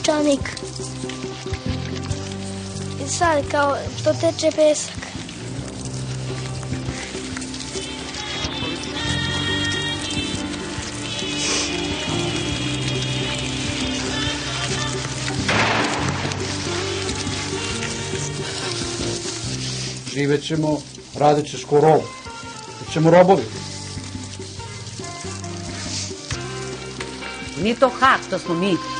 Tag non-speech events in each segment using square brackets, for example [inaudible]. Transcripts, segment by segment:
peščanik. I sad kao to teče pesak. Živet ćemo, radit ćeš ko rob. Ćemo robovi. Nije to hak, to smo mi.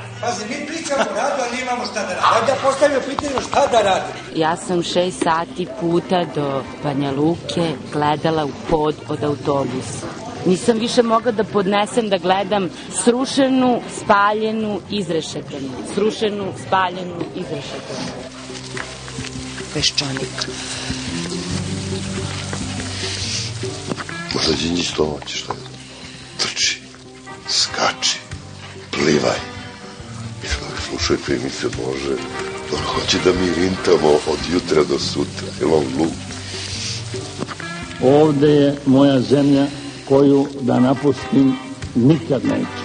Pazi, mi pričamo o radu, ali nemamo šta da radimo. Ajde da postavimo pitanje šta da radimo. Ja sam šest sati puta do Banja Luke gledala u pod od autobusa. Nisam više mogla da podnesem da gledam srušenu, spaljenu, izrešetanu. Srušenu, spaljenu, izrešetanu. Peščanik. Možda Đinđić to hoće što je. Trči, skači, plivaj. I slušaj primice Bože, on hoće da mi rintamo od jutra do sutra. Je on glup? Ovde je moja zemlja koju da napustim nikad neću.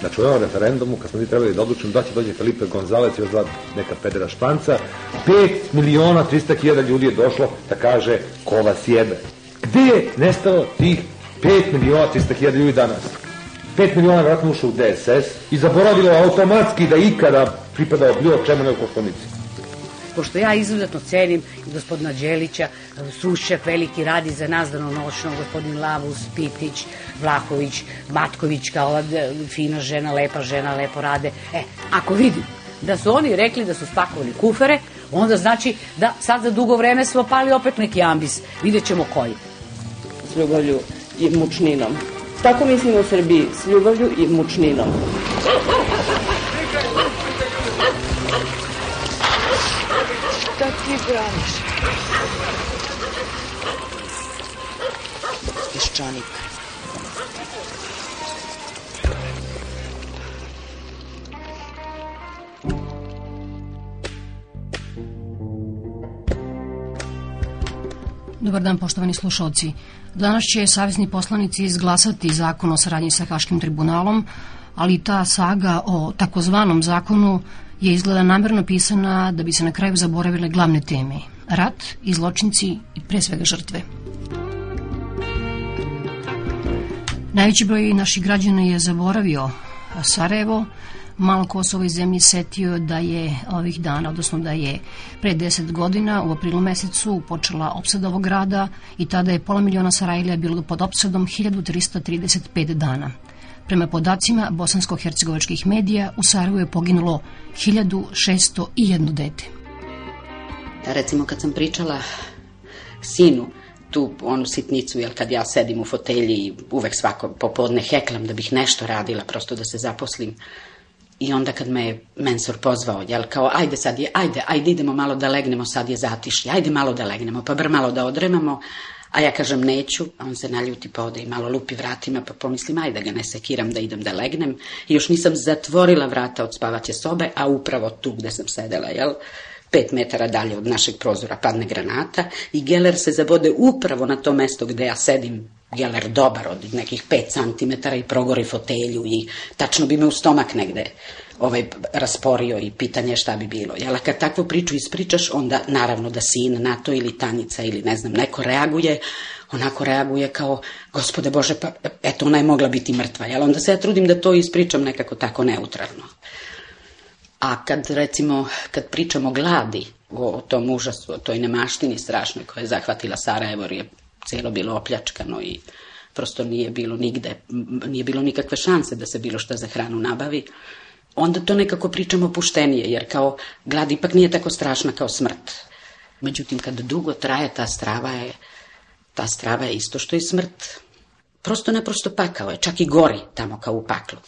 Znači u ovom referendumu, kad smo mi trebali da odlučimo da će dođe Felipe Gonzalez i još dva neka pedera španca, 5 miliona 300 hiljada ljudi je došlo da kaže ko vas jebe. Gde je nestalo tih 5 miliona 300 hiljada ljudi danas? 5 miliona vratno ušlo u DSS i zaboravilo automatski da ikada pripadao bilo čemu nego koštonici pošto ja izuzetno cenim gospodina Đelića, Sušćak veliki radi za nas danonoćno, gospodin Lavus, Pitić, Vlahović, Matković, kao ova fina žena, lepa žena, lepo rade. E, ako vidim da su oni rekli da su spakovali kufere, onda znači da sad za dugo vreme smo pali opet neki ambis. Vidjet ćemo koji. S ljubavlju i mučninom. Tako mislim u Srbiji, s ljubavlju i mučninom. Šta ti braniš? Peščanik. Dobar dan, poštovani slušalci. Danas će savezni poslanici izglasati zakon o saradnji sa Haškim tribunalom, ali ta saga o takozvanom zakonu je izgleda namerno pisana da bi se na kraju zaboravile glavne teme – rat i zločinci i pre svega žrtve. Najveći broj naših građana je zaboravio Sarajevo, malo ko se ovoj zemlji setio da je ovih dana, odnosno da je pre 10 godina u aprilu mesecu počela opsada ovog grada i tada je pola miliona Sarajlija bilo pod opsadom 1335 dana. Prema podacima bosansko-hercegovačkih medija, u Sarajevu je poginulo 1601 dete. Recimo kad sam pričala sinu tu onu sitnicu, jel kad ja sedim u fotelji uvek svako popodne heklam da bih nešto radila, prosto da se zaposlim. I onda kad me je mensor pozvao, jel, kao, ajde sad je, ajde, ajde idemo malo da legnemo, sad je zatišlje, ajde malo da legnemo, pa bar malo da odremamo, A ja kažem neću, a on se naljuti pa ode i malo lupi vratima, pa pomislim ajde da ga ne sekiram da idem da legnem. I još nisam zatvorila vrata od spavaće sobe, a upravo tu gde sam sedela, jel? pet metara dalje od našeg prozora padne granata i Geller se zabode upravo na to mesto gde ja sedim Geller dobar od nekih 5 cm i progori fotelju i tačno bi me u stomak negde ovaj, rasporio i pitanje šta bi bilo. Jel, kad takvu priču ispričaš, onda naravno da sin na to ili Tanica ili ne znam, neko reaguje, onako reaguje kao, gospode Bože, pa eto, ona je mogla biti mrtva. Jel, onda se ja trudim da to ispričam nekako tako neutralno. A kad, recimo, kad pričamo o gladi, o tom užasu, o toj nemaštini strašnoj koja je zahvatila Sarajevo, je cijelo bilo opljačkano i prosto nije bilo nigde, nije bilo nikakve šanse da se bilo šta za hranu nabavi, onda to nekako pričamo puštenije, jer kao glad ipak nije tako strašna kao smrt. Međutim, kad dugo traje ta strava je, ta strava je isto što i smrt. Prosto naprosto pakao je, čak i gori tamo kao u paklu.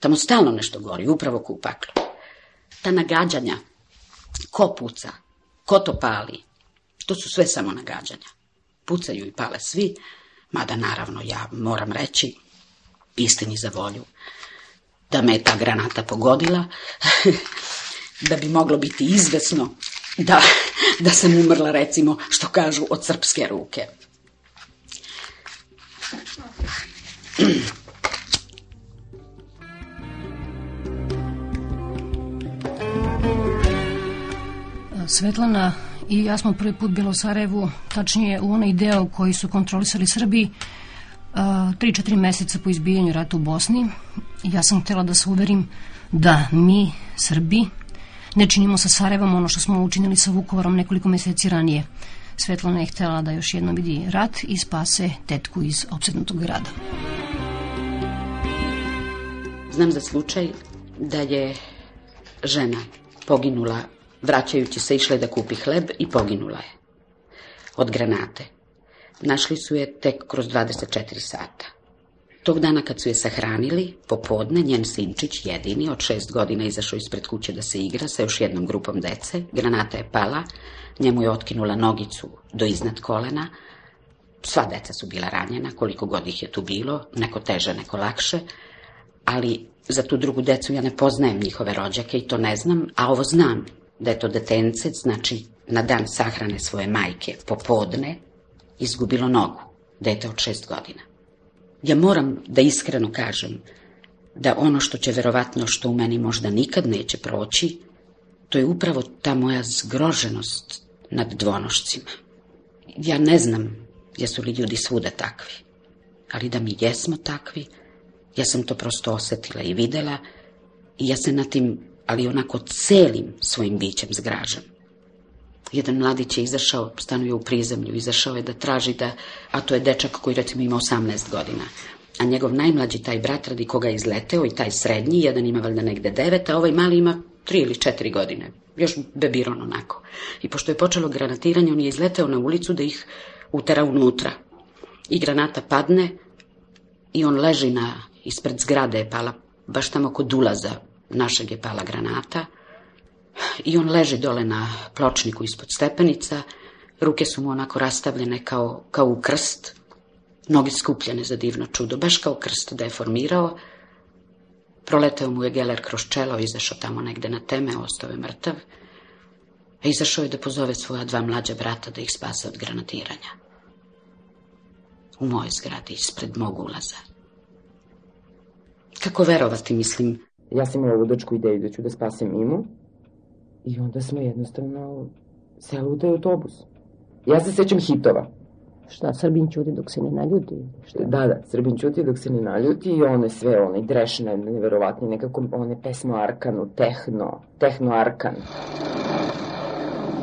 Tamo stalno nešto gori, upravo kao u paklu. Ta nagađanja, ko puca, ko to pali, To su sve samo nagađanja. Pucaju i pale svi, mada naravno ja moram reći, istini za volju, da me je ta granata pogodila, [laughs] da bi moglo biti izvesno da, da sam umrla, recimo, što kažu, od srpske ruke. [clears throat] Svetlana i ja smo prvi put bilo u Sarajevu, tačnije u onaj deo koji su kontrolisali Srbi, 3-4 meseca po izbijanju rata u Bosni. Ja sam htjela da se uverim da mi, Srbi, ne činimo sa Sarajevom ono što smo učinili sa Vukovarom nekoliko meseci ranije. Svetlana je htjela da još jedno vidi rat i spase tetku iz opsednutog grada. Znam za slučaj da je žena poginula vraćajući se išle da kupi hleb i poginula je. Od granate. Našli su je tek kroz 24 sata. Tog dana kad su je sahranili, popodne, njen sinčić, jedini, od šest godina izašao ispred kuće da se igra sa još jednom grupom dece, granata je pala, njemu je otkinula nogicu do iznad kolena, sva deca su bila ranjena, koliko god ih je tu bilo, neko teže, neko lakše, ali za tu drugu decu ja ne poznajem njihove rođake i to ne znam, a ovo znam, da je to detencec, znači na dan sahrane svoje majke, popodne, izgubilo nogu, dete od šest godina. Ja moram da iskreno kažem da ono što će verovatno što u meni možda nikad neće proći, to je upravo ta moja zgroženost nad dvonošcima. Ja ne znam jesu li ljudi svuda takvi, ali da mi jesmo takvi, ja sam to prosto osetila i videla i ja se na tim, ali onako celim svojim bićem zgražam. Jedan mladić je izašao, stanuje u prizemlju, izašao je da traži da, a to je dečak koji recimo ima 18 godina, a njegov najmlađi taj brat radi koga je izleteo i taj srednji, jedan ima valjda negde devet, a ovaj mali ima tri ili četiri godine, još bebiron onako. I pošto je počelo granatiranje, on je izleteo na ulicu da ih utera unutra. I granata padne i on leži na, ispred zgrade je pala, baš tamo kod ulaza našeg je pala granata, i on leži dole na pločniku ispod stepenica, ruke su mu onako rastavljene kao, kao u krst, noge skupljene za divno čudo, baš kao krst da je formirao. Proleteo mu je geler kroz čelo, izašao tamo negde na teme, ostao je mrtav. A izašao je da pozove svoja dva mlađa brata da ih spase od granatiranja. U moje zgradi, ispred mog ulaza. Kako verovati, mislim? Ja sam imala ludačku ideju da ću da spasim Imu, I onda smo jednostavno seli u taj autobus. Ja se sećam hitova. Šta, Srbin ćuti dok se ne naljuti? Šta? Da, da, Srbin ćuti dok se ne naljuti i one sve, one drešne, neverovatne, nekako one pesme o Arkanu, tehno, tehno Arkan.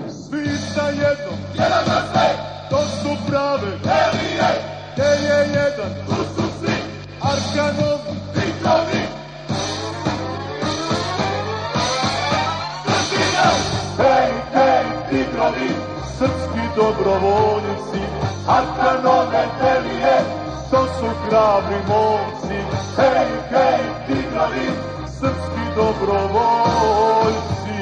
Svi sa jednom, jedan za sve, to su prave, Elije, gde je jedan, tu su svi, Arkanovi, Titovi, tigrovi, srpski dobrovoljci, Arkanove telije, to su hrabri momci. Hej, hej, tigrovi, srpski dobrovoljci.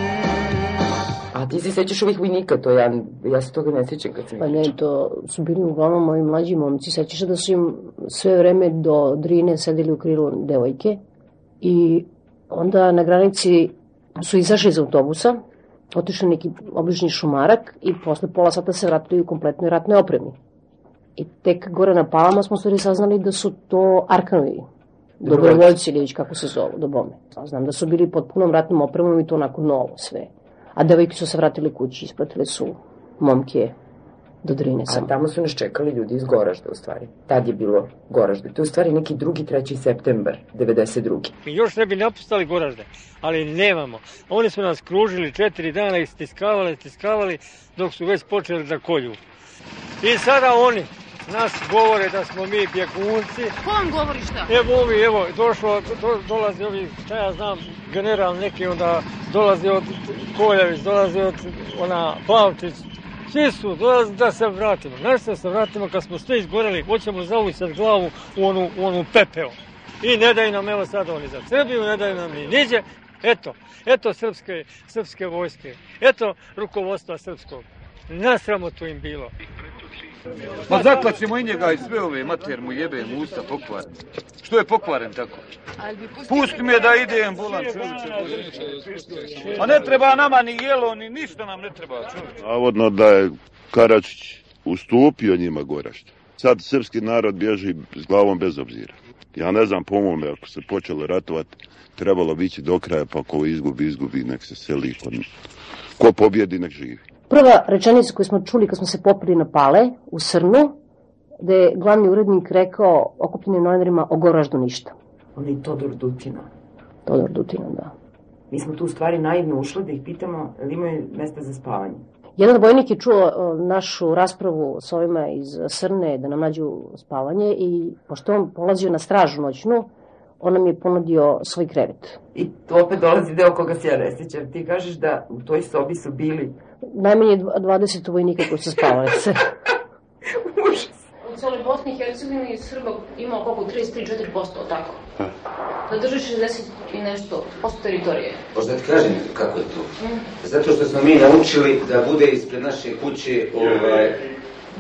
A ti se sećaš ovih vojnika, to ja, ja se toga ne sećam kad sam Pa ne, to su bili uglavnom moji mlađi momci. Sećaš da su im sve vreme do Drine sedeli u krilu devojke i onda na granici su izašli iz autobusa otišli neki obližni šumarak i posle pola sata se vratili u kompletnoj ratnoj opremi. I tek gore na Palama smo stvari saznali da su to Arkanovi, dobrovoljci ili kako se zovu, do bome. Znam da su bili pod punom ratnom opremom i to onako novo sve. A devojke su se vratili kući, ispratile su momke do Drine sam. A tamo su nas čekali ljudi iz Goražda u stvari. Tad je bilo Goražde. To je u stvari neki drugi, treći septembar, 92. Mi još ne bi napustali Goražde, ali nemamo. Oni su nas kružili četiri dana i stiskavali, stiskavali, dok su već počeli da kolju. I sada oni nas govore da smo mi bjegunci. Ko vam govori šta? Evo ovi, evo, došlo, do, dolazi ovi, šta ja znam, general neki, onda dolazi od Koljević, dolazi od ona Pavčić, Svi su dolazi da se vratimo. Znaš da se vratimo kad smo sve izgoreli, hoćemo zavućati glavu u onu, u onu pepeo. I ne daju nam, evo sad oni za Srbiju, ne daju nam ni niđe. Eto, eto srpske, srpske vojske, eto rukovodstva srpskog. Nasramotu im bilo. Ma zaklaćemo i njega i sve ove mater mu jebe mu usta pokvaren. Što je pokvaren tako? Pusti me da idem, bolan čovječe. A ne treba nama ni jelo, ni ništa nam ne treba čovječe. Navodno da je Karačić ustupio njima Gorašta. Sad srpski narod bježi s glavom bez obzira. Ja ne znam po mome, ako se počelo ratovati, trebalo bići do kraja, pa ko izgubi, izgubi, nek se seli. Ko, ko pobjedi, nek živi. Prva rečenica koju smo čuli kad smo se popili na pale u Srnu, da je glavni urednik rekao okupljenim novinarima o Goraždu ništa. On je Todor Dutina. Todor Dutina, da. Mi smo tu u stvari naivno ušli da ih pitamo li imaju mesta za spavanje. Jedan vojnik je čuo našu raspravu s ovima iz Srne da nam nađu spavanje i pošto on polazio na stražu noćnu, on nam je ponudio svoj krevet. I to opet dolazi deo koga se ja ne sjećam. Ti kažeš da u toj sobi su bili Najmanje 20 vojnika koji su spavali [laughs] se. U celoj Bosni i Hercegovini Srba ima koliko 33-4%, tako? Da drži 60 i nešto posto teritorije. Možda ti kažem kako je to. Zato što smo mi naučili da bude ispred naše kuće ovaj,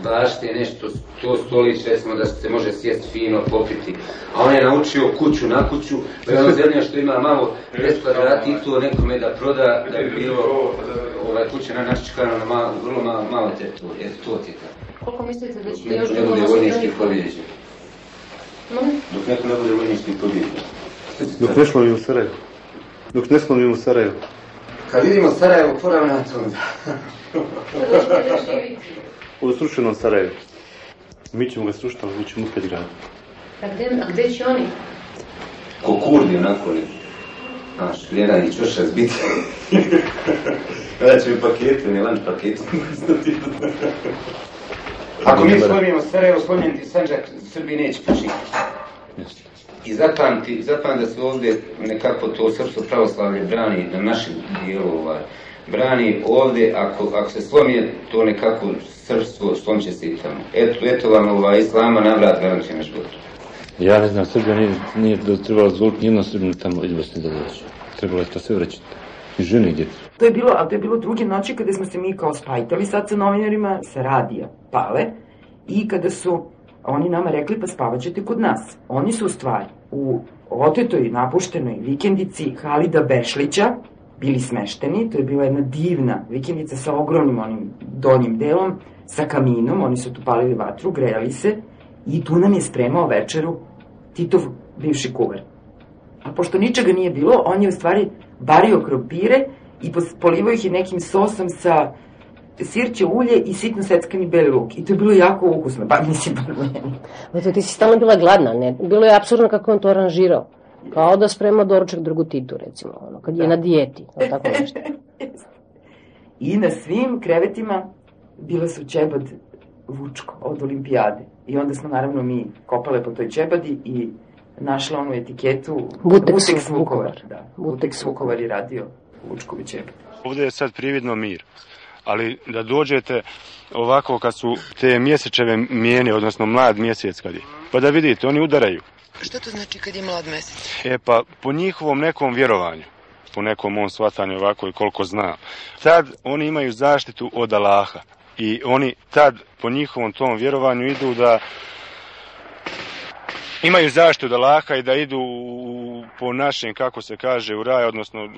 bašte nešto, to stolić, recimo da se može sjest fino, popiti. A on je naučio kuću na kuću, pa je ono zemlja što ima malo 10 kvadrati i to nekome da proda, da bi bilo ovaj, kuća na naščekano na malo, vrlo malo, malo teritorije. Eto, to ti je tako. Koliko mislite da ćete Ne, još ne dugo bude nositi vojnički uniformu? pobjeđen. Molim? Dok neko ne bude vojnički pobjeđen. Dok ne slomimo Sarajevo. Dok ne slomimo Sarajevo. Kad vidimo Sarajevo, poravna to onda. Da ćete da živite. U srušenom Sarajevu. Mi ćemo ga srušiti, ali mi ćemo opet graditi. A gde, a gde će oni? Ko kurdi onako ne. Znaš, jedan i čoša zbiti. Kada će mi pakete, ne lan pakete. [laughs] Ako mi slomimo Sarajevo, slomim ti Sanđak, Srbiji neće početi. I zapamti, zapamti da se ovdje nekako to srpsko pravoslavlje brani na našem dijelu, ovaj, brani ovdje, ako, ako se slomi to nekako srpstvo, slom će tamo. Eto, eto vam ovaj, islama navrat garantuje naš dobro. Ja ne znam, Srbija nije, nije da trebala zvoliti nijedno Srbinu tamo iz Bosne da dođe. Trebalo je to sve vraćati. I žene i djecu. To je bilo, a to je bilo druge noći kada smo se mi kao spajtali sad sa novinarima, sa radija, pale, i kada su oni nama rekli pa spavaćete kod nas. Oni su u stvari u otetoj, napuštenoj vikendici Halida Bešlića bili smešteni, to je bila jedna divna vikendica sa ogromnim onim donjim delom, sa kaminom, oni su tu palili vatru, grejali se i tu nam je spremao večeru Titov bivši kuvar. A pošto ničega nije bilo, on je u stvari bario krompire i polivao ih je nekim sosom sa sirće ulje i sitno seckani beli luk. I to je bilo jako ukusno, pa mislim, [laughs] pa meni. Eto, ti si stalno bila gladna, ne? Bilo je apsurdno kako on to aranžirao. Kao da sprema doručak drugu titu, recimo, ono, kad je na dijeti, ono tako [laughs] nešto. I na svim krevetima bila su čebad Vučko od olimpijade. I onda smo naravno mi kopale po toj čebadi i našla onu etiketu Buteks Buteks Vukovar. Da, Buteks Vukovar je radio Vučkovi čebad. Ovdje je sad prividno mir, ali da dođete ovako kad su te mjesečeve mijene, odnosno mlad mjesec kad je, pa da vidite, oni udaraju. Šta to znači kad je mlad mesec? E pa po njihovom nekom vjerovanju, po nekom on shvatanju ovako i koliko zna, tad oni imaju zaštitu od Allaha i oni tad po njihovom tom vjerovanju idu da imaju zaštitu od Allaha i da idu u- po našem, kako se kaže, u raj, odnosno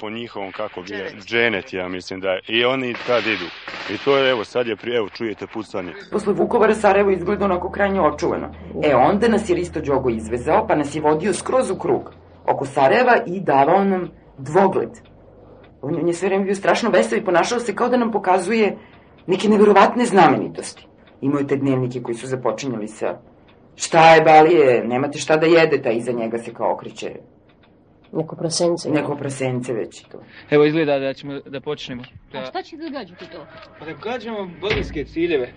po njihovom, kako bi, dženet, ja mislim da je. I oni tad idu. I to je, evo, sad je, pri, evo, čujete pucanje. Posle Vukovara Sarajevo izgleda onako krajnje očuvano. E, onda nas je Risto Đogo izvezao, pa nas je vodio skroz u krug oko Sarajeva i davao nam dvogled. On on je sve vreme bio strašno vesel i ponašao se kao da nam pokazuje neke neverovatne znamenitosti. Imao je te dnevnike koji su započinjali sa šta je balije, nemate šta da jedete, a iza njega se kao okreće Neko prasence. neko prasence već i to. Evo izgleda da ćemo da počnemo. Da, Šta će da gađate to? pa da gađamo bolinske ciljeve.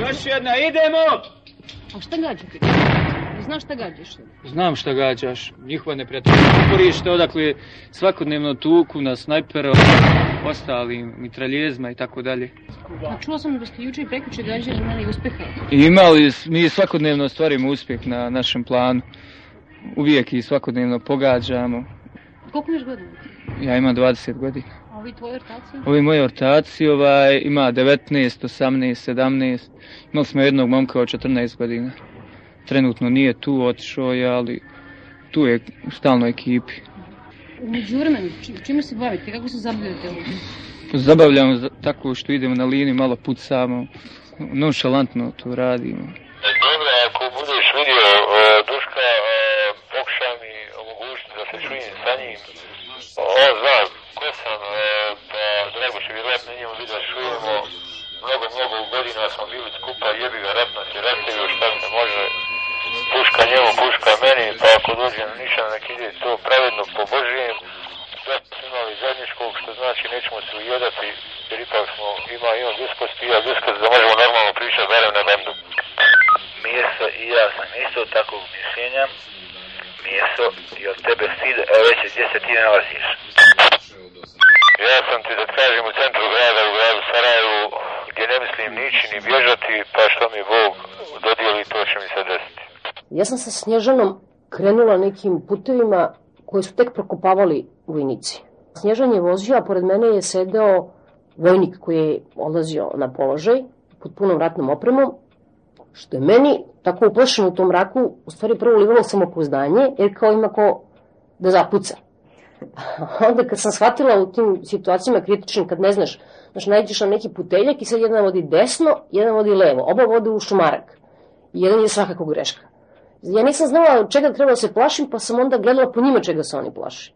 Još jedna, idemo! A šta gađate? Znaš šta gađaš? Znam šta gađaš, njihova neprijateljska uporište, odakle svakodnevno tuku na snajpera, ostalim mitraljezma i tako dalje. A čuo sam da ste juče i prekjuče gađali imali uspeha. Imali, mi svakodnevno ostvarimo uspjeh na našem planu. Uvijek i svakodnevno pogađamo. Koliko imaš godina? Ja imam 20 godina. A Ovi tvoji ortaci? Ovi moji ortaci ovaj, ima 19, 18, 17. Imali smo jednog momka od 14 godina. Trenutno nije tu, otišao je, ali tu je u stalnoj ekipi. Umeđu vremenu, čime se bavite? Kako se zabavljate ovdje? Zabavljamo za- tako što idemo na liniju, malo pucamo, nonšalantno to radimo. Dobro, ako budeš vidio uh, Duška, uh, pokušaj mi omogućiti da se čujem sa njim. On zna ko sam, uh, pa drago će na njemu vidio da čujemo. Mnogo, mnogo godina smo bili skupa, jebi ga je rastavio, šta se može. Puška njemu, puška meni, pa ako dođe na nišan, nek ide to pravedno po Božijem. Da smo imali zajedničkog, što znači nećemo se ujedati, jer ipak smo, ima, imam bliskosti, ja bliskost da možemo normalno pričati barem na bendu. Mijeso i ja sam isto takvog mišljenja. Mijeso i od tebe stid, evo već gdje se ti nalaziš. Ja sam ti da kažem u centru grada, u gradu Sarajevu, gdje ne mislim nići ni bježati, pa što mi Bog dodijeli, to će mi se desiti. Ja sam sa Snježanom krenula nekim putevima koje su tek prokopavali vojnici. Snježan je vozio, a pored mene je sedeo vojnik koji je odlazio na položaj pod punom ratnom opremom, što je meni tako uplašeno u tom mraku, u stvari prvo ulivalo samopouzdanje, jer kao ima ko da zapuca. [laughs] Onda kad sam shvatila u tim situacijama kritičnim, kad ne znaš, znaš, najđeš na neki puteljak i sad jedan vodi desno, jedan vodi levo, oba vode u šumarak. I jedan je svakako greška. Ja nisam znala čega treba da se plašim, pa sam onda gledala po njima čega se oni plaše.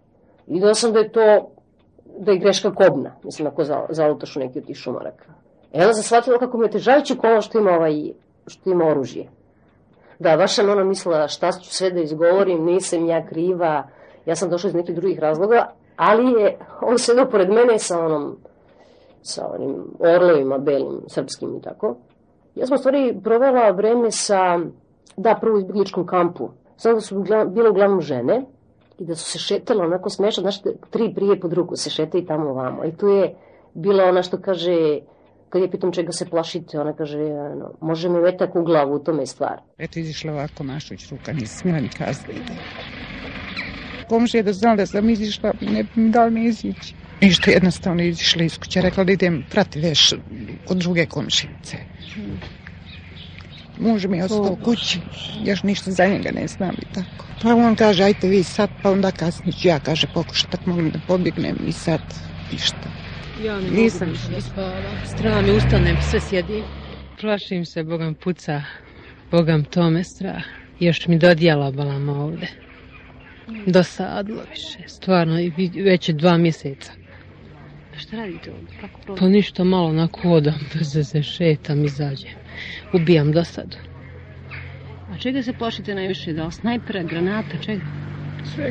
I videla sam da je to, da je greška kobna, mislim, ako za- zalutaš u neki od tih šumaraka. E onda sam shvatila kako mi je težajući kolo što ima, ovaj, što ima oružje. Da, baš sam ono mislila šta ću sve da izgovorim, nisam ja kriva, ja sam došla iz nekih drugih razloga, ali je on sedao pored mene sa onom, sa onim orlovima belim, srpskim i tako. Ja sam u stvari provela vreme sa, da, prvo u izbjegličkom kampu. Znam da su bile uglavnom žene i da su se šetale onako smešno, znaš, tri prije pod ruku se šetaju tamo ovamo. I tu je bila ona što kaže, kad je pitam čega se plašite, ona kaže, ano, može me vetak u glavu, u tome je stvar. Eto, izišla ovako Našović ruka, nisam smjela ni kazati da ide. Komšija da znala da sam izišla, ne bi mi dali ni izići. Ništa, jednostavno izišla iz kuće, rekla da idem prati veš kod druge komšice. Muž mi je ostao u kući, još ništa za njega ne znam i tako. Pa on kaže, ajte vi sad, pa onda kasnije ću ja, kaže, pokušat tak mogu da pobjegnem i sad ništa. Ja ne Nisam mogu više da spavam. Strah mi ustanem, sve sjedi. Plašim se, Bogam puca. Bogam tome strah. Još mi dodijela balama ovde. Dosadlo više. Stvarno, već je dva mjeseca. Šta radite ovdje? Kako Pa ništa malo na kodam, bez [laughs] se šetam, izađem. Ubijam dosadu. A čega se plašite najviše? Da snajpera, granata, čega?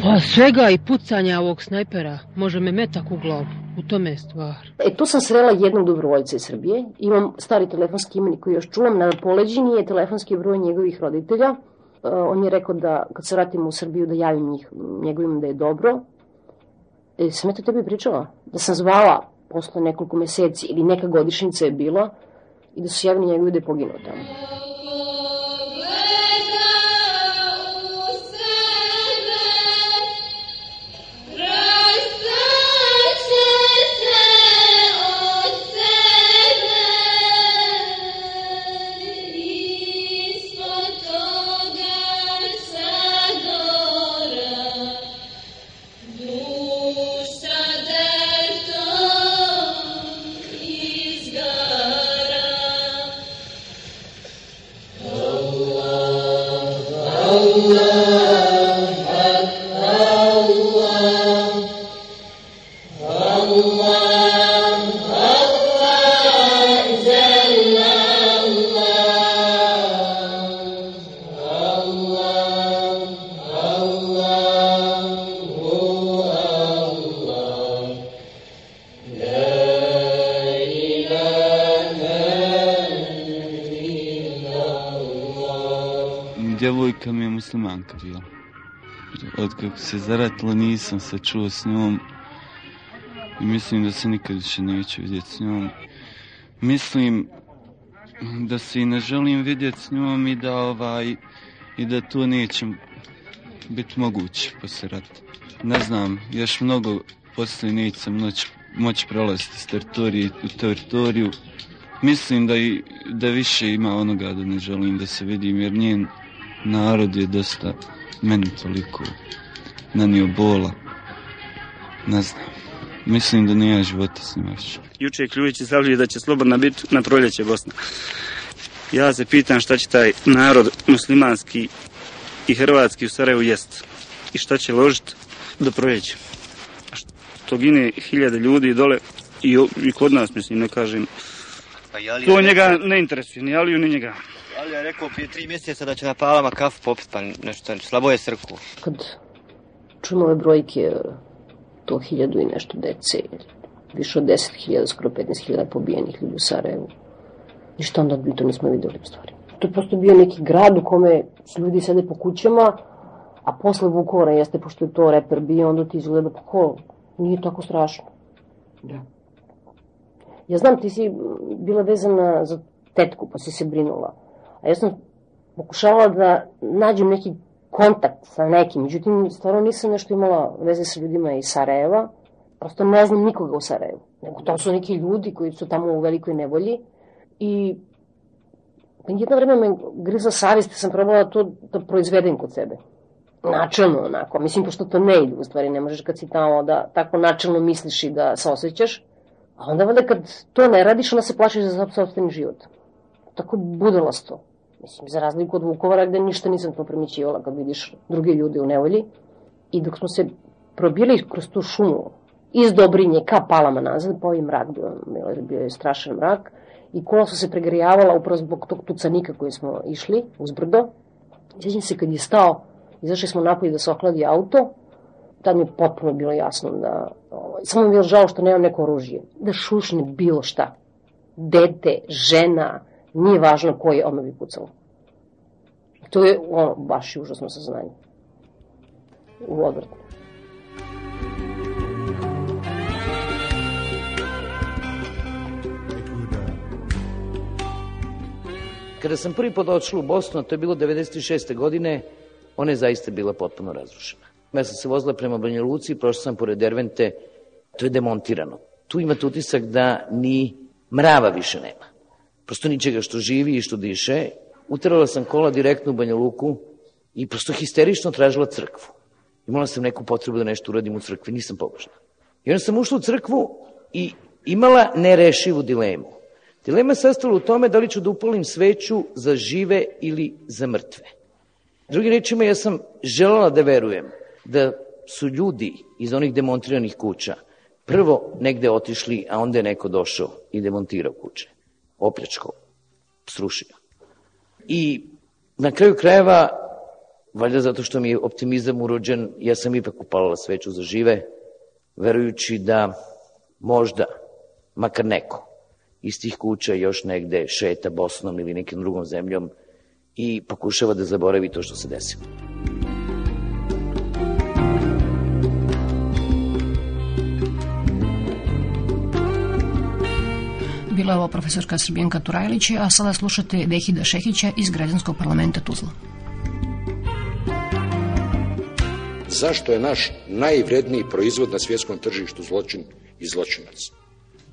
Pa svega i pucanja ovog snajpera. Može me metak u glavu. U tome je stvar. E, tu sam srela jednog dobrovoljca iz Srbije. Imam stari telefonski imenik koji još čuvam. Na poleđini je telefonski broj njegovih roditelja. E, on je rekao da kad se vratimo u Srbiju da javim njih, njegovim da je dobro. E, sam ja to tebi pričala? Da sam zvala posle nekoliko meseci ili neka godišnjica je bila i da su javili njegovi da je poginuo tamo. Muslimanka bila. Od kako se zaratila nisam se čuo s njom. I mislim da se nikad više neću vidjeti s njom. Mislim da se i ne želim vidjeti s njom i da ovaj i da to neće biti moguće poslije rata. Ne znam, još mnogo poslije neće sam noć moći prolaziti s teritorije u teritoriju. Mislim da, i, da više ima onoga da ne želim da se vidim, jer njen narod je dosta meni toliko nanio bola. Ne znam. Mislim da nije života s njima više. Juče je Kljujić izjavljuje da će slobodna biti na proljeće Bosna. Ja se pitam šta će taj narod muslimanski i hrvatski u Sarajevu jest i šta će ložiti do proljeća. Što gine hiljade ljudi dole i, i kod nas, mislim, ne kažem. Pa To je njega ne interesuje, ni Aliju, ni njega. Ali je rekao prije tri mjeseca da će na palama kafu popit, pa nešto, slabo je srku. Kad čujemo ove brojke, to hiljadu i nešto dece, više od 10.000, skoro 15.000 pobijenih ljudi u Sarajevu. Ništa onda mi to nismo videli u stvari. To je prosto bio neki grad u kome su ljudi sede po kućama, a posle Vukovara jeste, pošto je to reper bio, onda ti izgleda pa ko, nije tako strašno. Da. Ja znam, ti si bila vezana za tetku, pa si se brinula. A ja sam pokušavala da nađem neki kontakt sa nekim, međutim, stvarno nisam nešto imala veze sa ljudima iz Sarajeva, prosto ne znam nikoga u Sarajevu, nego to su neki ljudi koji su tamo u velikoj nevolji i jedno vreme me griza savjest, sam probala to da proizvedem kod sebe. Načelno onako, mislim, pošto to ne ide u stvari, ne možeš kad si tamo da tako načelno misliš i da se osjećaš, a onda valjda kad to ne radiš, onda se plašiš za sobstveni život. Tako budalasto. Mislim, za razliku od Vukovara gde ništa nisam to primjećivala kad vidiš druge ljude u nevolji. I dok smo se probili kroz tu šumu iz Dobrinje ka Palama nazad, pa ovaj mrak bio, bio, je strašan mrak, i kola su se pregrijavala upravo zbog tog tucanika koji smo išli uz brdo. Sjećam se kad je stao, izašli smo napolje da se ohladi auto, tad mi je potpuno bilo jasno da, ovaj, samo mi je žao što nemam neko oružje, da šušne bilo šta. Dete, žena, nije važno ko je, odmah bi pucalo. To je ono, baš užasno saznanje. U odvrtu. Kada sam prvi put odšla u Bosnu, to je bilo 96. godine, ona je zaista bila potpuno razrušena. Ja sam se vozila prema Banja Luci, prošla sam pored Dervente, to je demontirano. Tu imate utisak da ni mrava više nema. Prosto ničega što živi i što diše. Uterala sam kola direktno u Banja Luku i prosto histerično tražila crkvu. Imala sam neku potrebu da nešto uradim u crkvi, nisam pobožna. I onda sam ušla u crkvu i imala nerešivu dilemu. Dilema je sastala u tome da li ću da upalim sveću za žive ili za mrtve. Drugim rečima, ja sam želela da verujem da su ljudi iz onih demontiranih kuća prvo negde otišli, a onda je neko došao i demontirao kuće. Opljačkao, srušio. I na kraju krajeva, valjda zato što mi je optimizam urođen, ja sam ipak upalila sveću za žive, verujući da možda, makar neko, iz tih kuća još negde šeta Bosnom ili nekim drugom zemljom i pokušava da zaboravi to što se desilo. Bila je ovo profesorka Srbijanka Turajlić, a sada slušate Vehida Šehića iz Građanskog parlamenta Tuzla. Zašto je naš najvredniji proizvod na svjetskom tržištu zločin i zločinac?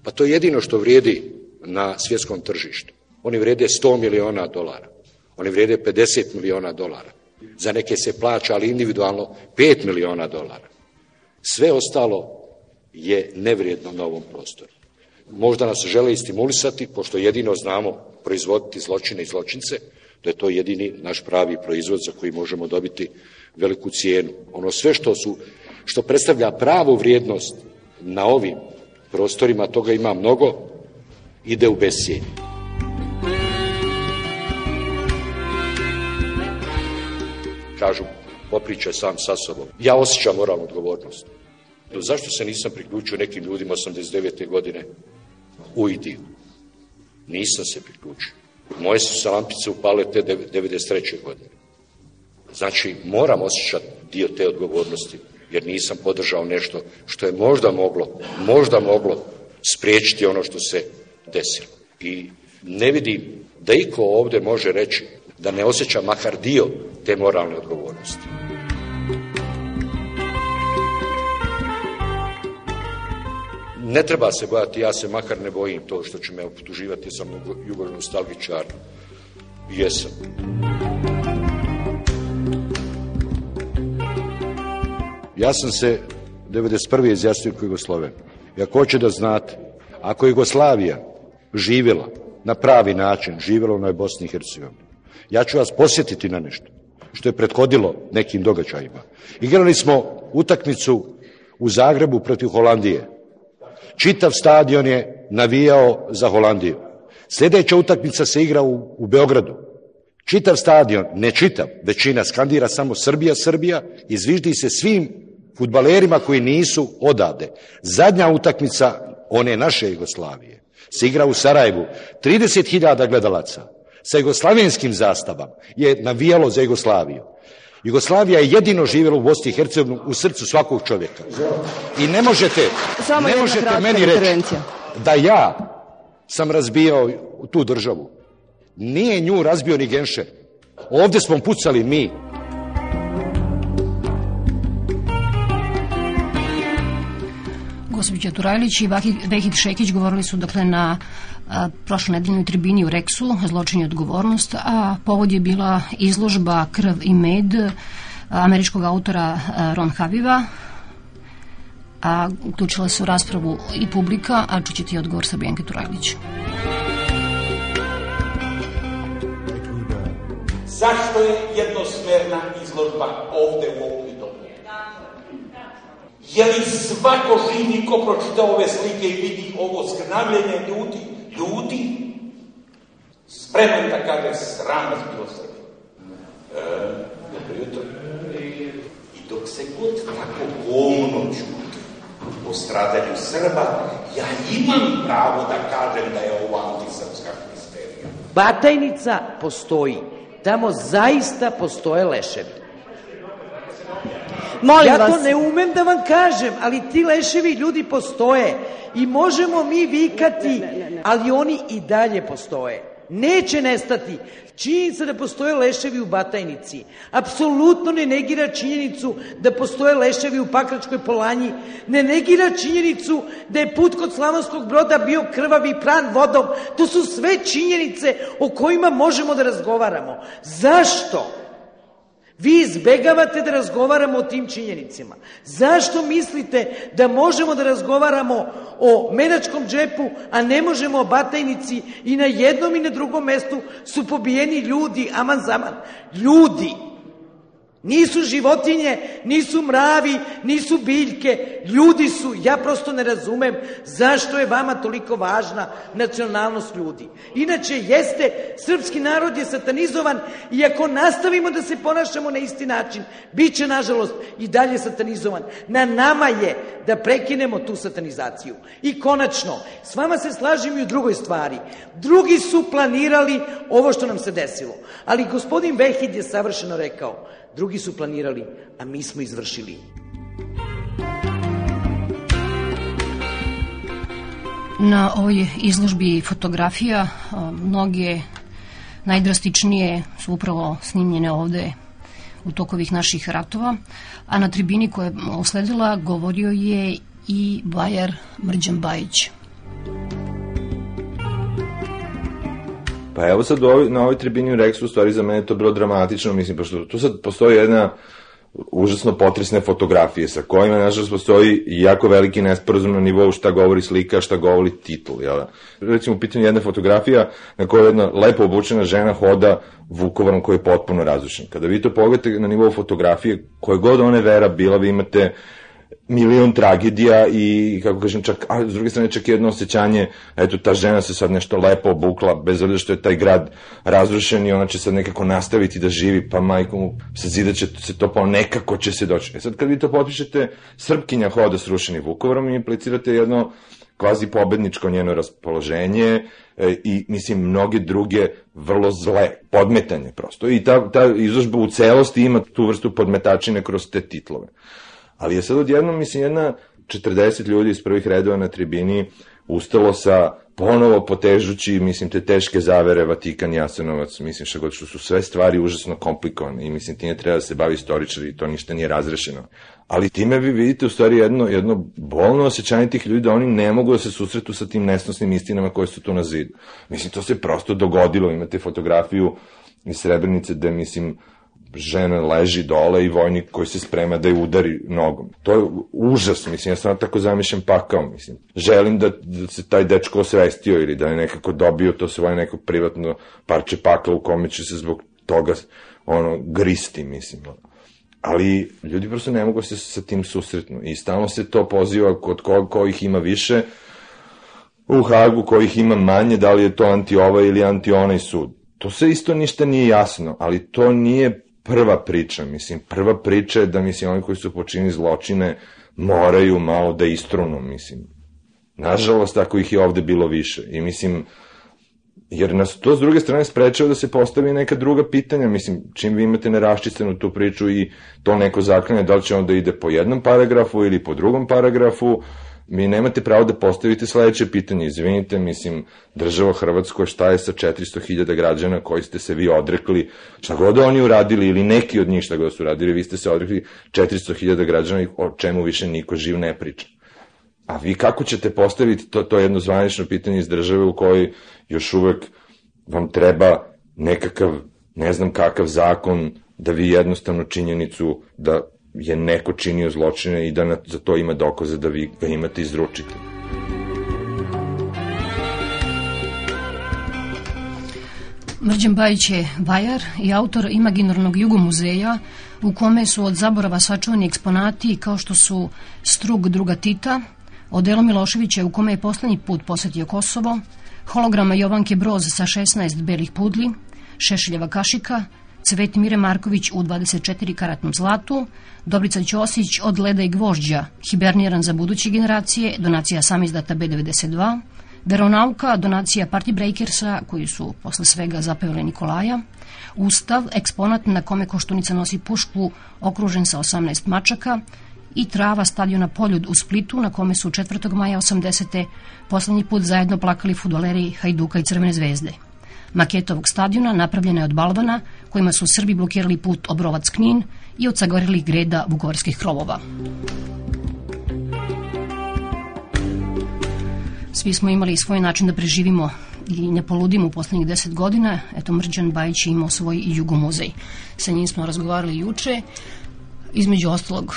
Pa to je jedino što vrijedi na svjetskom tržištu. Oni vrijede 100 miliona dolara. Oni vrijede 50 miliona dolara. Za neke se plaća, ali individualno 5 miliona dolara. Sve ostalo je nevrijedno na ovom prostoru. Možda nas žele i stimulisati, pošto jedino znamo proizvoditi zločine i zločince, da je to jedini naš pravi proizvod za koji možemo dobiti veliku cijenu. Ono sve što su što predstavlja pravu vrijednost na ovim prostorima, toga ima mnogo, ide u bescijenje. Kažu, popričaj sam sa sobom. Ja osjećam moralnu odgovornost. Zašto se nisam priključio nekim ljudima 89. godine u Idiju? Nisam se priključio. Moje su se lampice upale te 93. godine. Znači, moram osjećati dio te odgovornosti, jer nisam podržao nešto što je možda moglo, možda moglo spriječiti ono što se desilo. I ne vidim da iko ovde može reći da ne osjeća makar dio te moralne odgovornosti. Ne treba se bojati, ja se makar ne bojim to što će me optuživati, sam jugonostalgičar. Jesam. Ja sam se 91. izjasnio kao Jugosloven. I ako hoće da znate, ako je Jugoslavija živjela na pravi način, živjela u onoj Bosni i Hercegovini, ja ću vas posjetiti na nešto što je prethodilo nekim događajima. Igrali smo utakmicu u Zagrebu protiv Holandije. Čitav stadion je navijao za Holandiju. Sljedeća utakmica se igra u, u Beogradu. Čitav stadion, ne čitav, većina skandira samo Srbija, Srbija i zviždi se svim futbalerima koji nisu odavde. Zadnja utakmica one naše Jugoslavije se igra u Sarajevu. 30.000 gledalaca sa jugoslavenskim zastavama je navijalo za Jugoslaviju. Jugoslavija je jedino živjela u Bosni i Hercegovini u srcu svakog čovjeka. I ne možete, Samo ne možete meni reći da ja sam razbijao tu državu. Nije nju razbio ni Genšer. Ovdje smo pucali mi. Gospođa Turajlić i Vahid, Vehid Šekić govorili su dakle na a, prošloj nedeljnoj tribini u Reksu, zločin i odgovornost, a povod je bila izložba Krv i med američkog autora Ron Haviva, a uključila se u raspravu i publika, a čućete i odgovor sa Bijanke Turajlić. Zašto je jednosmerna izložba ovde u ovom domu? Je li svako živi ko pročita ove slike i vidi ovo skrnavljenje ljudi, ljudi, spreman da kaže sram vas bilo Srbije. E, dobro jutro. I dok se god tako govno čuti o stradanju Srba, ja imam pravo da kažem da je ovo antisrpska histerija. Batajnica postoji. Tamo zaista postoje leševi. Molim ja vas. to ne umem da vam kažem, ali ti leševi ljudi postoje i možemo mi vikati, ali oni i dalje postoje. Neće nestati. Činjenica da postoje leševi u Batajnici apsolutno ne negira činjenicu da postoje leševi u Pakračkoj Polanji, ne negira činjenicu da je put kod Slavonskog broda bio krvavi pran vodom. To su sve činjenice o kojima možemo da razgovaramo. Zašto? Vi izbegavate da razgovaramo o tim činjenicima. Zašto mislite da možemo da razgovaramo o menačkom džepu, a ne možemo o batajnici i na jednom i na drugom mestu su pobijeni ljudi, aman zaman. Ljudi! Nisu životinje, nisu mravi, nisu biljke, ljudi su. Ja prosto ne razumem zašto je vama toliko važna nacionalnost ljudi. Inače, jeste, srpski narod je satanizovan i ako nastavimo da se ponašamo na isti način, bit će, nažalost, i dalje satanizovan. Na nama je da prekinemo tu satanizaciju. I konačno, s vama se slažem i u drugoj stvari. Drugi su planirali ovo što nam se desilo. Ali gospodin Vehid je savršeno rekao, drugi su planirali, a mi smo izvršili. Na ovoj izložbi fotografija mnoge najdrastičnije su upravo snimljene ovde u toku ovih naših ratova, a na tribini koja je usledila govorio je i Bajar Mrđan Bajić. Pa evo sad ovoj, na ovoj tribini u Rexu, u stvari za mene to bilo dramatično, mislim, pošto tu sad postoji jedna užasno potresne fotografije sa kojima, nažalost, postoji jako veliki nesporazum na nivou šta govori slika, šta govori titul, jel da? Recimo, u pitanju jedna fotografija na kojoj jedna lepo obučena žena hoda Vukovarom koji je potpuno razrušen. Kada vi to pogledate na nivou fotografije, koje god one vera bila, vi imate milion tragedija i, kako kažem, čak, a s druge strane čak jedno osjećanje, eto, ta žena se sad nešto lepo obukla, bez obzira što je taj grad razrušen i ona će sad nekako nastaviti da živi, pa majko mu se zida će se to, pa nekako će se doći. E sad, kad vi to potpišete, Srpkinja hoda srušeni Vukovarom i implicirate jedno kvazi pobedničko njeno raspoloženje e, i, mislim, mnoge druge vrlo zle podmetanje prosto. I ta, ta izložba u celosti ima tu vrstu podmetačine kroz te titlove. Ali je sad odjednom, mislim, jedna 40 ljudi iz prvih redova na tribini ustalo sa ponovo potežući, mislim, te teške zavere Vatikan, Jasenovac, mislim, što god što su sve stvari užasno komplikovane i mislim, time treba da se bavi istoričar i to ništa nije razrešeno. Ali time vi vidite u stvari jedno, jedno bolno osjećanje tih ljudi da oni ne mogu da se susretu sa tim nesnosnim istinama koje su tu na zidu. Mislim, to se prosto dogodilo, imate fotografiju iz Srebrenice gde, mislim, žena leži dole i vojnik koji se sprema da je udari nogom. To je užas, mislim, ja sam tako zamišljam pakao, mislim. Želim da, da se taj dečko osvestio ili da je nekako dobio to svoje neko privatno parče pakla u kome će se zbog toga ono, gristi, mislim. Ali ljudi prosto ne mogu se sa tim susretnu i stalno se to poziva kod ko, kojih ima više, u Hagu kojih ima manje, da li je to anti ovaj ili anti onaj sud. To se isto ništa nije jasno, ali to nije prva priča, mislim, prva priča je da, mislim, oni koji su počini zločine moraju malo da istrunu, mislim. Nažalost, tako ih je ovde bilo više. I mislim, jer nas to s druge strane sprečava da se postavi neka druga pitanja, mislim, čim vi imate neraščistenu tu priču i to neko zaklanje, da li će onda ide po jednom paragrafu ili po drugom paragrafu, mi nemate pravo da postavite sledeće pitanje. Izvinite, mislim, država Hrvatsko, šta je sa 400.000 građana koji ste se vi odrekli, šta god oni uradili ili neki od njih šta god su uradili, vi ste se odrekli 400.000 građana o čemu više niko živ ne priča. A vi kako ćete postaviti to, to jedno zvanično pitanje iz države u kojoj još uvek vam treba nekakav, ne znam kakav zakon, da vi jednostavno činjenicu da je neko činio zločine i da na, za to ima dokaze da vi ga imate izručite. Mrđan Bajić je vajar i autor imaginarnog jugomuzeja u kome su od zaborava sačuvani eksponati kao što su strug druga Tita, odelo Miloševića u kome je poslednji put posetio Kosovo, holograma Jovanke Broz sa 16 belih pudli, Šešeljeva kašika, Cvet Mire Marković u 24 karatnom zlatu, Dobrica Ćosić od Leda i Gvožđa, hiberniran za buduće generacije, donacija sam izdata B92, Veronauka, donacija Party Breakersa, koji su posle svega zapevali Nikolaja, Ustav, eksponat na kome Koštunica nosi pušku, okružen sa 18 mačaka, i trava stadiona Poljud u Splitu, na kome su 4. maja 80. poslednji put zajedno plakali futboleri Hajduka i Crvene zvezde. Maketa ovog stadiona napravljena je od balvana kojima su Srbi blokirali put Obrovac-Knin i od greda vukovarskih krovova. Svi smo imali svoj način da preživimo i ne poludimo u poslednjih deset godina. Eto, Mrđan Bajić je imao svoj jugomuzej. Sa njim smo razgovarali juče, između ostalog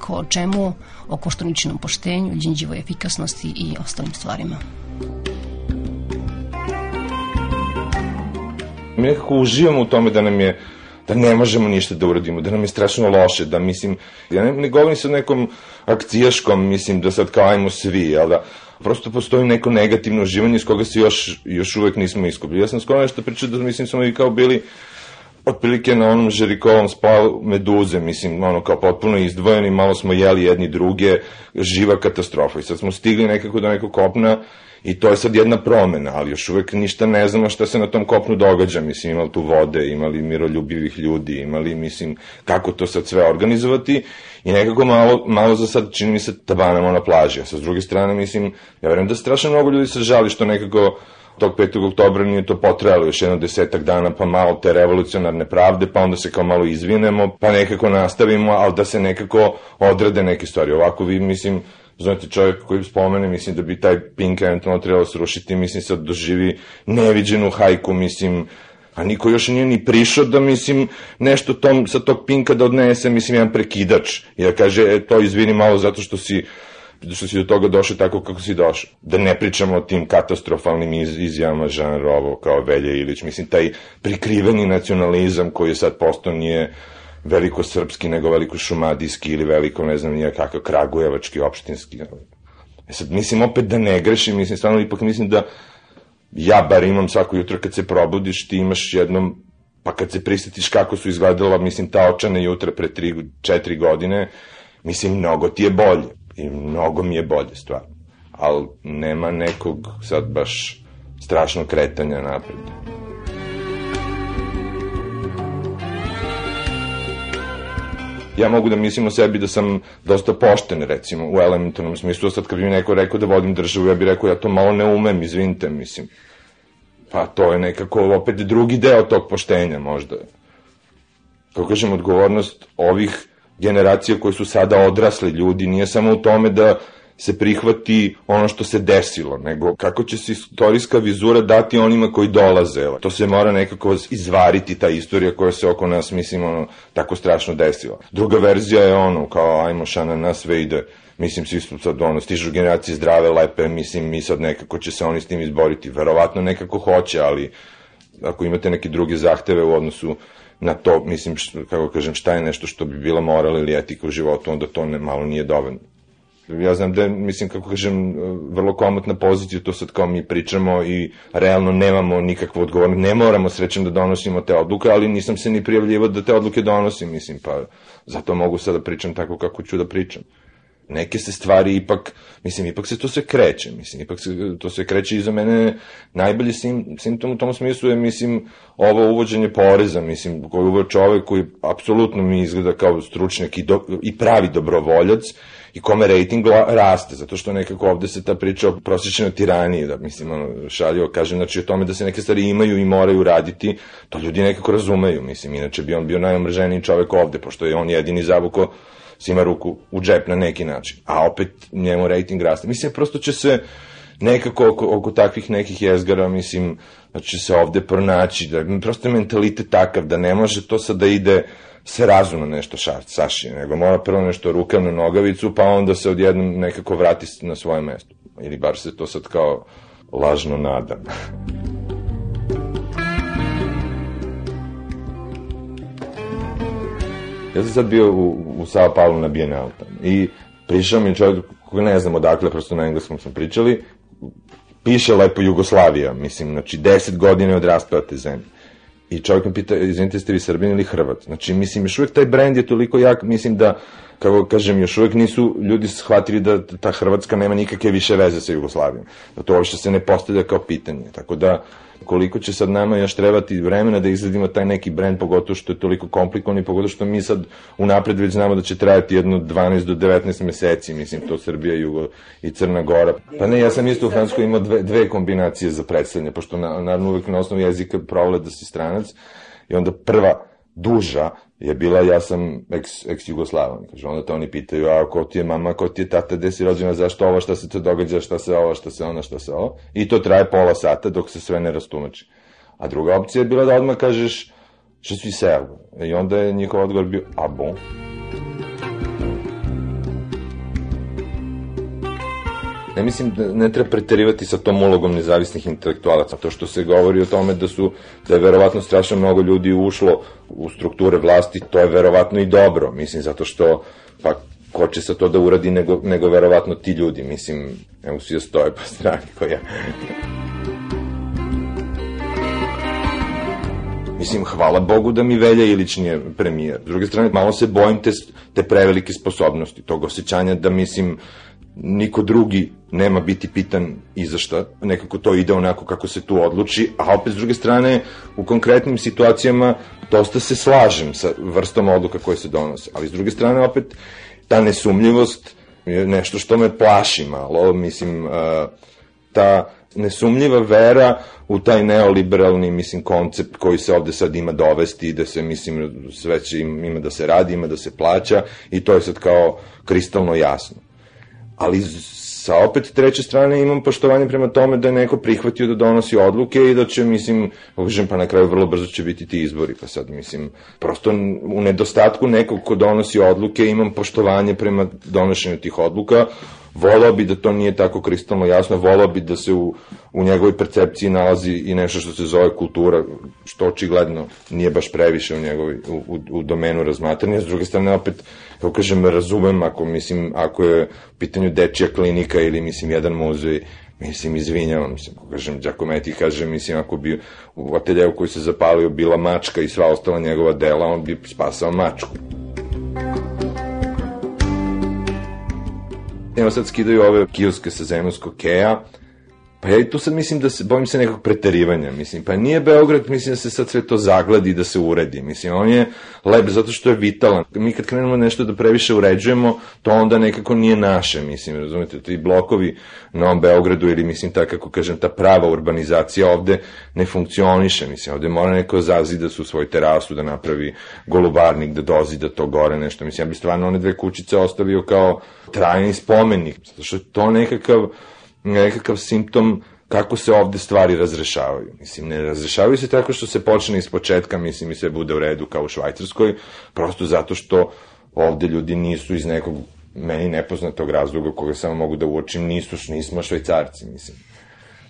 ko o čemu, o koštoničnom poštenju, đinđivoj efikasnosti i ostalim stvarima. Mi nekako uživamo u tome da nam je da ne možemo ništa da uradimo, da nam je strašno loše, da mislim, ja ne, ne govorim sa nekom akcijaškom, mislim da sad kao ajmo svi, jel da, prosto postoji neko negativno uživanje iz koga se još, još uvek nismo iskupili. Ja sam skoro nešto pričao da mislim smo i kao bili otprilike na onom Žerikovom spalu meduze, mislim, ono kao potpuno izdvojeni, malo smo jeli jedni druge, živa katastrofa. I sad smo stigli nekako do nekog kopna I to je sad jedna promena, ali još uvek ništa ne znamo šta se na tom kopnu događa. Mislim, imali tu vode, imali miroljubivih ljudi, imali, mislim, kako to sad sve organizovati. I nekako malo, malo za sad čini mi se tabanamo na plaži. A sa druge strane, mislim, ja verujem da strašno mnogo ljudi se žali što nekako tog 5. oktobra nije to potrajalo još jedno desetak dana, pa malo te revolucionarne pravde, pa onda se kao malo izvinemo, pa nekako nastavimo, ali da se nekako odrade neke stvari. Ovako vi, mislim, znate, čovjek koji spomene, mislim da bi taj Pink eventualno trebalo srušiti, mislim sad doživi neviđenu hajku, mislim, a niko još nije ni prišao da, mislim, nešto tom, sa tog Pinka da odnese, mislim, jedan prekidač. I da kaže, e, to izvini malo zato što si što si do toga došao tako kako si došao. Da ne pričamo o tim katastrofalnim iz, izjavama Jean Rovo kao Velje Ilić. Mislim, taj prikriveni nacionalizam koji je sad postao nije veliko srpski nego veliko šumadijski ili veliko, ne znam, nije kakav kragujevački, opštinski. E sad, mislim opet da ne grešim, mislim, stvarno ipak mislim da ja bar imam svako jutro kad se probudiš, ti imaš jednom, pa kad se prisjetiš kako su izgledala, mislim, ta očana jutra pre 3-4 godine, mislim, mnogo ti je bolje. I mnogo mi je bolje, stvarno. Ali nema nekog sad baš strašnog kretanja napred. Ja mogu da mislim o sebi da sam dosta pošten, recimo, u elementarnom smislu, sad kad bi mi neko rekao da vodim državu, ja bih rekao, ja to malo ne umem, izvinite, mislim. Pa to je nekako opet drugi deo tog poštenja, možda. Kako kažem, odgovornost ovih generacija koji su sada odrasli ljudi nije samo u tome da se prihvati ono što se desilo, nego kako će se istorijska vizura dati onima koji dolaze. To se mora nekako izvariti, ta istorija koja se oko nas, mislim, ono, tako strašno desila. Druga verzija je ono, kao, ajmo šana na sve ide, mislim, svi su sad, ono, stižu generacije zdrave, lepe, mislim, mi sad nekako će se oni s tim izboriti. Verovatno nekako hoće, ali ako imate neke druge zahteve u odnosu na to, mislim, što, kako kažem, šta je nešto što bi bila moral ili etika u životu, onda to ne, malo nije dovoljno. Ja znam da, mislim, kako kažem, vrlo komotna pozicija, to sad kao mi pričamo i realno nemamo nikakvu odgovornost, ne moramo srećem da donosimo te odluke, ali nisam se ni prijavljivao da te odluke donosim, mislim, pa zato mogu sad da pričam tako kako ću da pričam. Neke se stvari ipak, mislim, ipak se to sve kreće, mislim, ipak se to sve kreće i za mene najbolji sim, simptom u tom smislu je, mislim, ovo uvođenje poreza, mislim, koji uvod čovek koji apsolutno mi izgleda kao stručnjak i, do, i pravi dobrovoljac, i kome rating raste, zato što nekako ovde se ta priča o prosječnoj tiraniji, da mislim, ono, šaljivo kažem, znači o tome da se neke stvari imaju i moraju raditi, to ljudi nekako razumeju, mislim, inače bi on bio najomrženiji čovek ovde, pošto je on jedini zavuko svima ruku u džep na neki način, a opet njemu rating raste. Mislim, prosto će se nekako oko, oko takvih nekih jezgara, mislim, da će se ovde pronaći, da prosto je mentalitet takav da ne može to sad da ide se razumno nešto ša, saši, nego mora prvo nešto rukavnu nogavicu, pa onda se odjednom nekako vrati na svoje mesto. Ili bar se to sad kao lažno nadam. ja sam sad bio u, u Sao Paulo na Bienal i prišao mi čovjek koji ne znam odakle, prosto na engleskom smo pričali, piše lepo Jugoslavija, mislim, znači 10 godina je od raspada te zemlje. I čovjek me pita, izvinite, ste vi Srbin ili Hrvat? Znači, mislim, još uvijek taj brend je toliko jak, mislim da, kako kažem, još uvijek nisu ljudi shvatili da ta Hrvatska nema nikakve više veze sa Jugoslavijom. Da to uopšte se ne postavlja kao pitanje. Tako da, koliko će sad nama još trebati vremena da izgledimo taj neki brend, pogotovo što je toliko komplikovan i pogotovo što mi sad unapred već znamo da će trajati jedno 12 do 19 meseci, mislim, to Srbija, Jugo i Crna Gora. Pa ne, ja sam isto u Francuskoj imao dve, dve kombinacije za predstavljanje, pošto na, naravno uvek na osnovu jezika provle da si stranac i onda prva duža je bila ja sam ex, ex Jugoslavan. Kaže, onda te oni pitaju, a ko ti je mama, ko ti je tata, gde si rođena, zašto ovo, šta se to događa, šta se ovo, šta se ono, šta se ovo. I to traje pola sata dok se sve ne rastumači. A druga opcija je bila da odmah kažeš, što si serb. I onda je njihov odgovor bio, a bon. Ne mislim da ne treba preterivati sa tom ulogom nezavisnih intelektualaca, to što se govori o tome da su, da je verovatno strašno mnogo ljudi ušlo u strukture vlasti, to je verovatno i dobro, mislim, zato što, pa, ko će sa to da uradi nego, nego verovatno ti ljudi, mislim, evo svi stoje pa strani koja. Mislim, hvala Bogu da mi Velja Ilić nije premijer. S druge strane, malo se bojim te, te prevelike sposobnosti, tog osjećanja da, mislim, niko drugi nema biti pitan i za šta, nekako to ide onako kako se tu odluči, a opet s druge strane u konkretnim situacijama dosta se slažem sa vrstom odluka koje se donose, ali s druge strane opet ta nesumljivost je nešto što me plaši malo, mislim, ta nesumljiva vera u taj neoliberalni, mislim, koncept koji se ovde sad ima dovesti, da se, mislim, sve će ima da se radi, ima da se plaća i to je sad kao kristalno jasno ali sa opet treće strane imam poštovanje prema tome da je neko prihvatio da donosi odluke i da će, mislim, kažem, pa na kraju vrlo brzo će biti ti izbori, pa sad, mislim, prosto u nedostatku nekog ko donosi odluke imam poštovanje prema donošenju tih odluka, volao bi da to nije tako kristalno jasno, volao bi da se u, u njegovoj percepciji nalazi i nešto što se zove kultura, što očigledno nije baš previše u njegovoj, u, u, u domenu razmatranja, s druge strane opet kako kažem, razumem ako, mislim, ako je u pitanju dečija klinika ili, mislim, jedan muzej, mislim, izvinjavam, kako kažem, Giacometti kaže, mislim, ako bi u ateljevu koji se zapalio bila mačka i sva ostala njegova dela, on bi spasao mačku. Evo sad skidaju ove kioske sa zemljskog keja, Pa ja i tu sad mislim da se, bojim se nekog preterivanja, mislim, pa nije Beograd, mislim da se sad sve to zagladi i da se uredi, mislim, on je lep zato što je vitalan. Mi kad krenemo nešto da previše uređujemo, to onda nekako nije naše, mislim, razumete, ti blokovi na Novom Beogradu ili, mislim, ta, kako kažem, ta prava urbanizacija ovde ne funkcioniše, mislim, ovde mora neko zazida su svoj terasu da napravi golubarnik, da dozida to gore nešto, mislim, ja bi stvarno one dve kućice ostavio kao trajni spomenik, zato što to nekakav nekakav simptom kako se ovde stvari razrešavaju. Mislim, ne razrešavaju se tako što se počne iz početka, mislim, i sve bude u redu kao u Švajcarskoj, prosto zato što ovde ljudi nisu iz nekog meni nepoznatog razloga koga samo mogu da uočim, nisu, nismo švajcarci, mislim.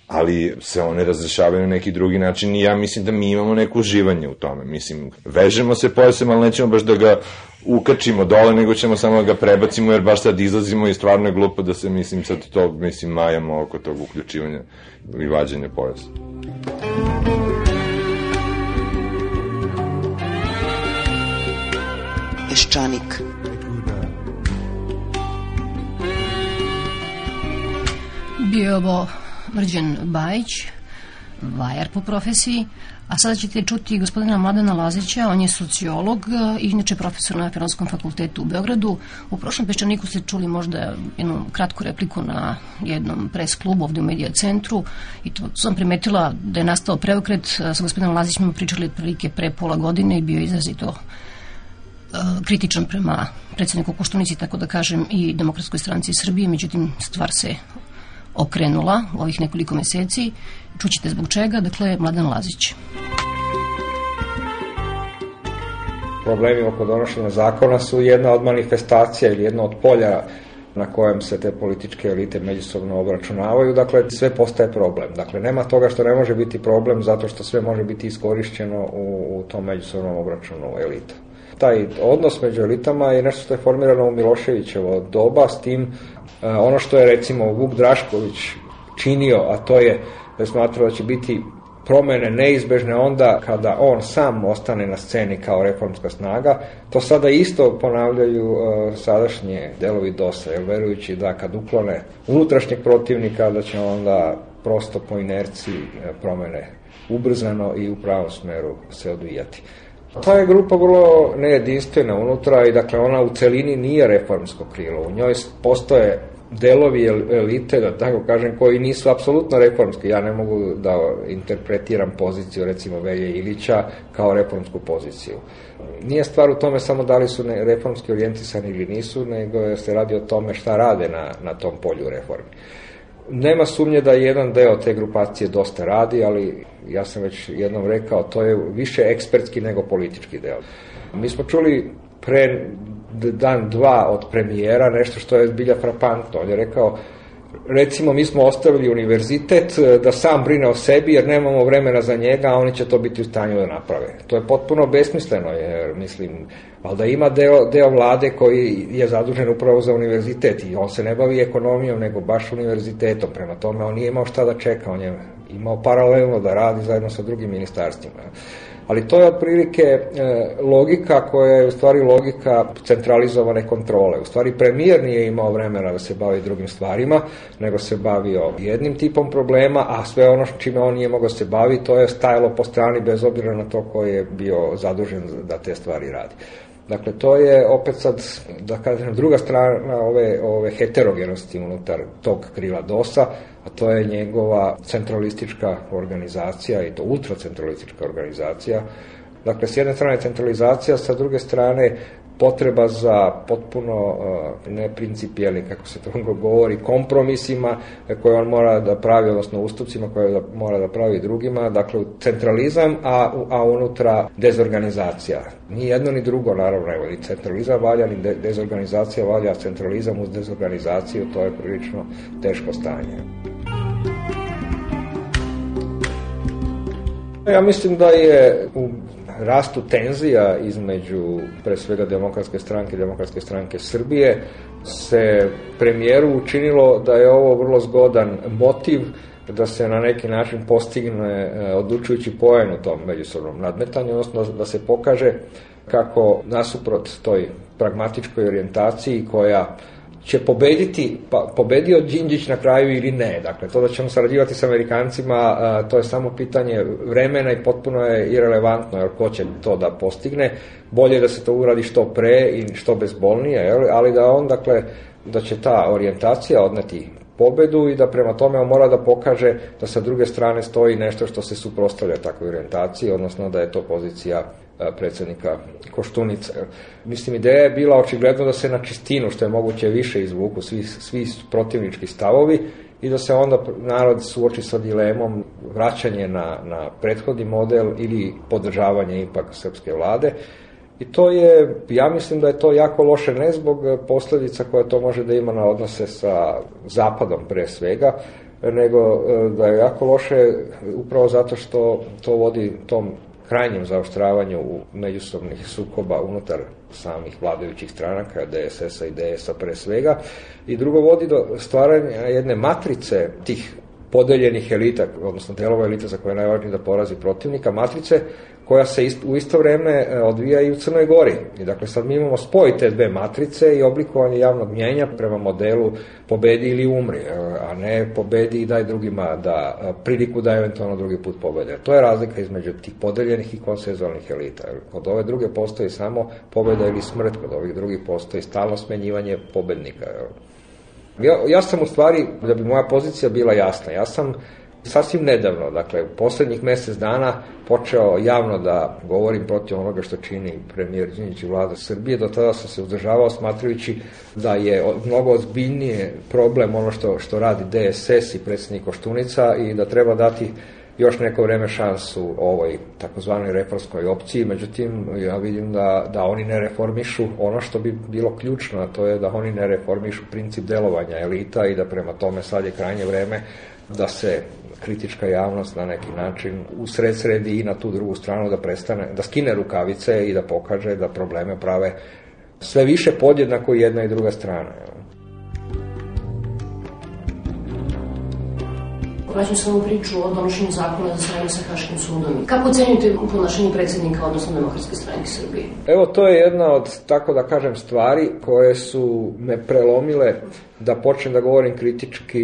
Ali se one razrešavaju na neki drugi način i ja mislim da mi imamo neko uživanje u tome. Mislim, vežemo se pojasem, ali nećemo baš da ga ukačimo dole, nego ćemo samo da ga prebacimo, jer baš sad izlazimo i stvarno je glupo da se, mislim, sad to, mislim, majamo oko tog uključivanja i vađanja pojasa. Peščanik. Bio je ovo Mrđan Bajić, vajar po profesiji, A sada ćete čuti gospodina Mladena Lazića, on je sociolog i inače profesor na Filonskom fakultetu u Beogradu. U prošlom peščaniku ste čuli možda jednu kratku repliku na jednom pres klubu ovde u Medija centru i to sam primetila da je nastao preokret. Sa gospodinom Lazićem pričali otprilike pre pola godine i bio izrazito kritičan prema predsedniku Koštunici, tako da kažem, i Demokratskoj stranci Srbije, međutim, stvar se okrenula ovih nekoliko meseci. Čućete zbog čega, dakle, Mladen Lazić. Problemi oko donošenja zakona su jedna od manifestacija ili jedna od polja na kojem se te političke elite međusobno obračunavaju, dakle sve postaje problem. Dakle, nema toga što ne može biti problem zato što sve može biti iskorišćeno u, u tom međusobnom obračunu elita. Taj odnos među elitama je nešto što je formirano u Miloševićevo doba, s tim ono što je recimo Vuk Drašković činio, a to je da je smatrao da će biti promene neizbežne onda kada on sam ostane na sceni kao reformska snaga. To sada isto ponavljaju uh, sadašnje delovi DOS-a, jer verujući da kad uklone unutrašnjeg protivnika, da će onda prosto po inerciji uh, promene ubrzano i u pravom smeru se odvijati. Ta je grupa vrlo nejedinstvena unutra i dakle ona u celini nije reformsko krilo. U njoj postoje delovi elite, da tako kažem, koji nisu apsolutno reformski. Ja ne mogu da interpretiram poziciju, recimo, Velje Ilića kao reformsku poziciju. Nije stvar u tome samo da li su reformski orijentisani ili nisu, nego se radi o tome šta rade na, na tom polju reformi. Nema sumnje da jedan deo te grupacije dosta radi, ali ja sam već jednom rekao, to je više ekspertski nego politički deo. Mi smo čuli pre dan, dva od premijera, nešto što je zbilja frapantno. On je rekao, recimo mi smo ostavili univerzitet e, da sam brine o sebi jer nemamo vremena za njega, a oni će to biti u stanju da naprave. To je potpuno besmisleno jer mislim, da ima deo, deo vlade koji je zadužen upravo za univerzitet i on se ne bavi ekonomijom nego baš univerzitetom, prema tome on nije imao šta da čeka, on je imao paralelno da radi zajedno sa drugim ministarstvima ali to je otprilike e, logika koja je u stvari logika centralizovane kontrole. U stvari premijer nije imao vremena da se bavi drugim stvarima, nego se bavio jednim tipom problema, a sve ono čime on nije mogao se bavi, to je stajalo po strani bez obzira na to ko je bio zadužen da te stvari radi. Dakle, to je opet sad, da kažem, druga strana ove, ove heterogenosti unutar tog krila DOS-a, a to je njegova centralistička organizacija i to ultracentralistička organizacija. Dakle, s jedne strane centralizacija, sa druge strane potreba za potpuno uh, neprincipijelni, kako se to [laughs] govori, kompromisima koje on mora da pravi, odnosno ustupcima koje da, mora da pravi drugima, dakle centralizam, a, a unutra dezorganizacija. Ni jedno ni drugo, naravno, evo, ni centralizam valja, ni de, dezorganizacija valja, centralizam uz dezorganizaciju, to je prilično teško stanje. Ja mislim da je u rastu tenzija između pre svega demokratske stranke i demokratske stranke Srbije se premijeru učinilo da je ovo vrlo zgodan motiv da se na neki način postigne e, odlučujući poen u tom međusobnom nadmetanju, odnosno da se pokaže kako nasuprot toj pragmatičkoj orijentaciji koja će pobediti, pa, pobedio Đinđić na kraju ili ne. Dakle, to da ćemo sarađivati sa Amerikancima, a, to je samo pitanje vremena i potpuno je irelevantno, jer ko će to da postigne. Bolje da se to uradi što pre i što bezbolnije, jel? ali da on, dakle, da će ta orijentacija odneti pobedu i da prema tome on mora da pokaže da sa druge strane stoji nešto što se suprostavlja takvoj orijentaciji, odnosno da je to pozicija predsednika Koštunica. Mislim, ideja je bila očigledno da se na čistinu, što je moguće više izvuku svi, svi protivnički stavovi i da se onda narod suoči sa dilemom vraćanje na, na prethodni model ili podržavanje ipak srpske vlade. I to je, ja mislim da je to jako loše ne zbog posledica koje to može da ima na odnose sa Zapadom pre svega, nego da je jako loše upravo zato što to vodi tom krajnjem zaoštravanju međusobnih sukoba unutar samih vladajućih stranaka, DSS-a i DS-a pre svega, i drugo vodi do stvaranja jedne matrice tih podeljenih elita, odnosno delova elita za koje je najvažnije da porazi protivnika, matrice koja se ist, u isto vreme e, odvija i u Crnoj Gori. I dakle sad mi imamo spoj te dve matrice i oblikovanje javnog mnjenja prema modelu pobedi ili umri, e, a ne pobedi i daj drugima da e, priliku da eventualno drugi put pobede. To je razlika između tih podeljenih i konsenzualnih elita. Kod ove druge postoji samo pobeda ili smrt, kod ovih drugih postoji stalno smenjivanje pobednika. Ja, ja sam u stvari, da bi moja pozicija bila jasna, ja sam sasvim nedavno, dakle, u poslednjih mesec dana počeo javno da govorim protiv onoga što čini premijer Đinjić i vlada Srbije. Do tada sam se uzdržavao smatrajući da je mnogo ozbiljnije problem ono što, što radi DSS i predsednik Koštunica i da treba dati još neko vreme šansu ovoj takozvanoj reformskoj opciji, međutim ja vidim da, da oni ne reformišu ono što bi bilo ključno, a to je da oni ne reformišu princip delovanja elita i da prema tome sad je krajnje vreme da se kritička javnost na neki način usred sredi i na tu drugu stranu da prestane, da skine rukavice i da pokaže da probleme prave sve više podjednako jedna i druga strana. Vraćam samo priču o donošenju zakona za saradnju sa Haškim sudom. Kako ocenjujete ponašanje predsednika, odnosno Demokratske stranke Srbije? Evo, to je jedna od, tako da kažem, stvari koje su me prelomile da počnem da govorim kritički,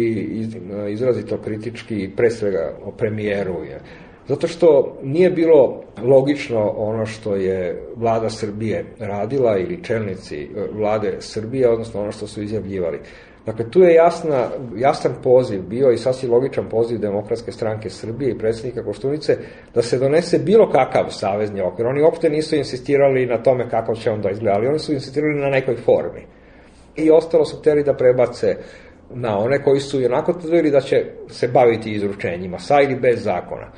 izrazito kritički, pre svega o premijeru. Je. Zato što nije bilo logično ono što je vlada Srbije radila ili čelnici e, vlade Srbije, odnosno ono što su izjavljivali. Dakle, tu je jasna, jasan poziv bio i sasvim logičan poziv Demokratske stranke Srbije i predsjednika Koštunice da se donese bilo kakav savezni okvir. Oni uopšte nisu insistirali na tome kako će on da izgleda, ali oni su insistirali na nekoj formi. I ostalo su hteli da prebace na one koji su onako tvrdili da će se baviti izručenjima, sa ili bez zakona.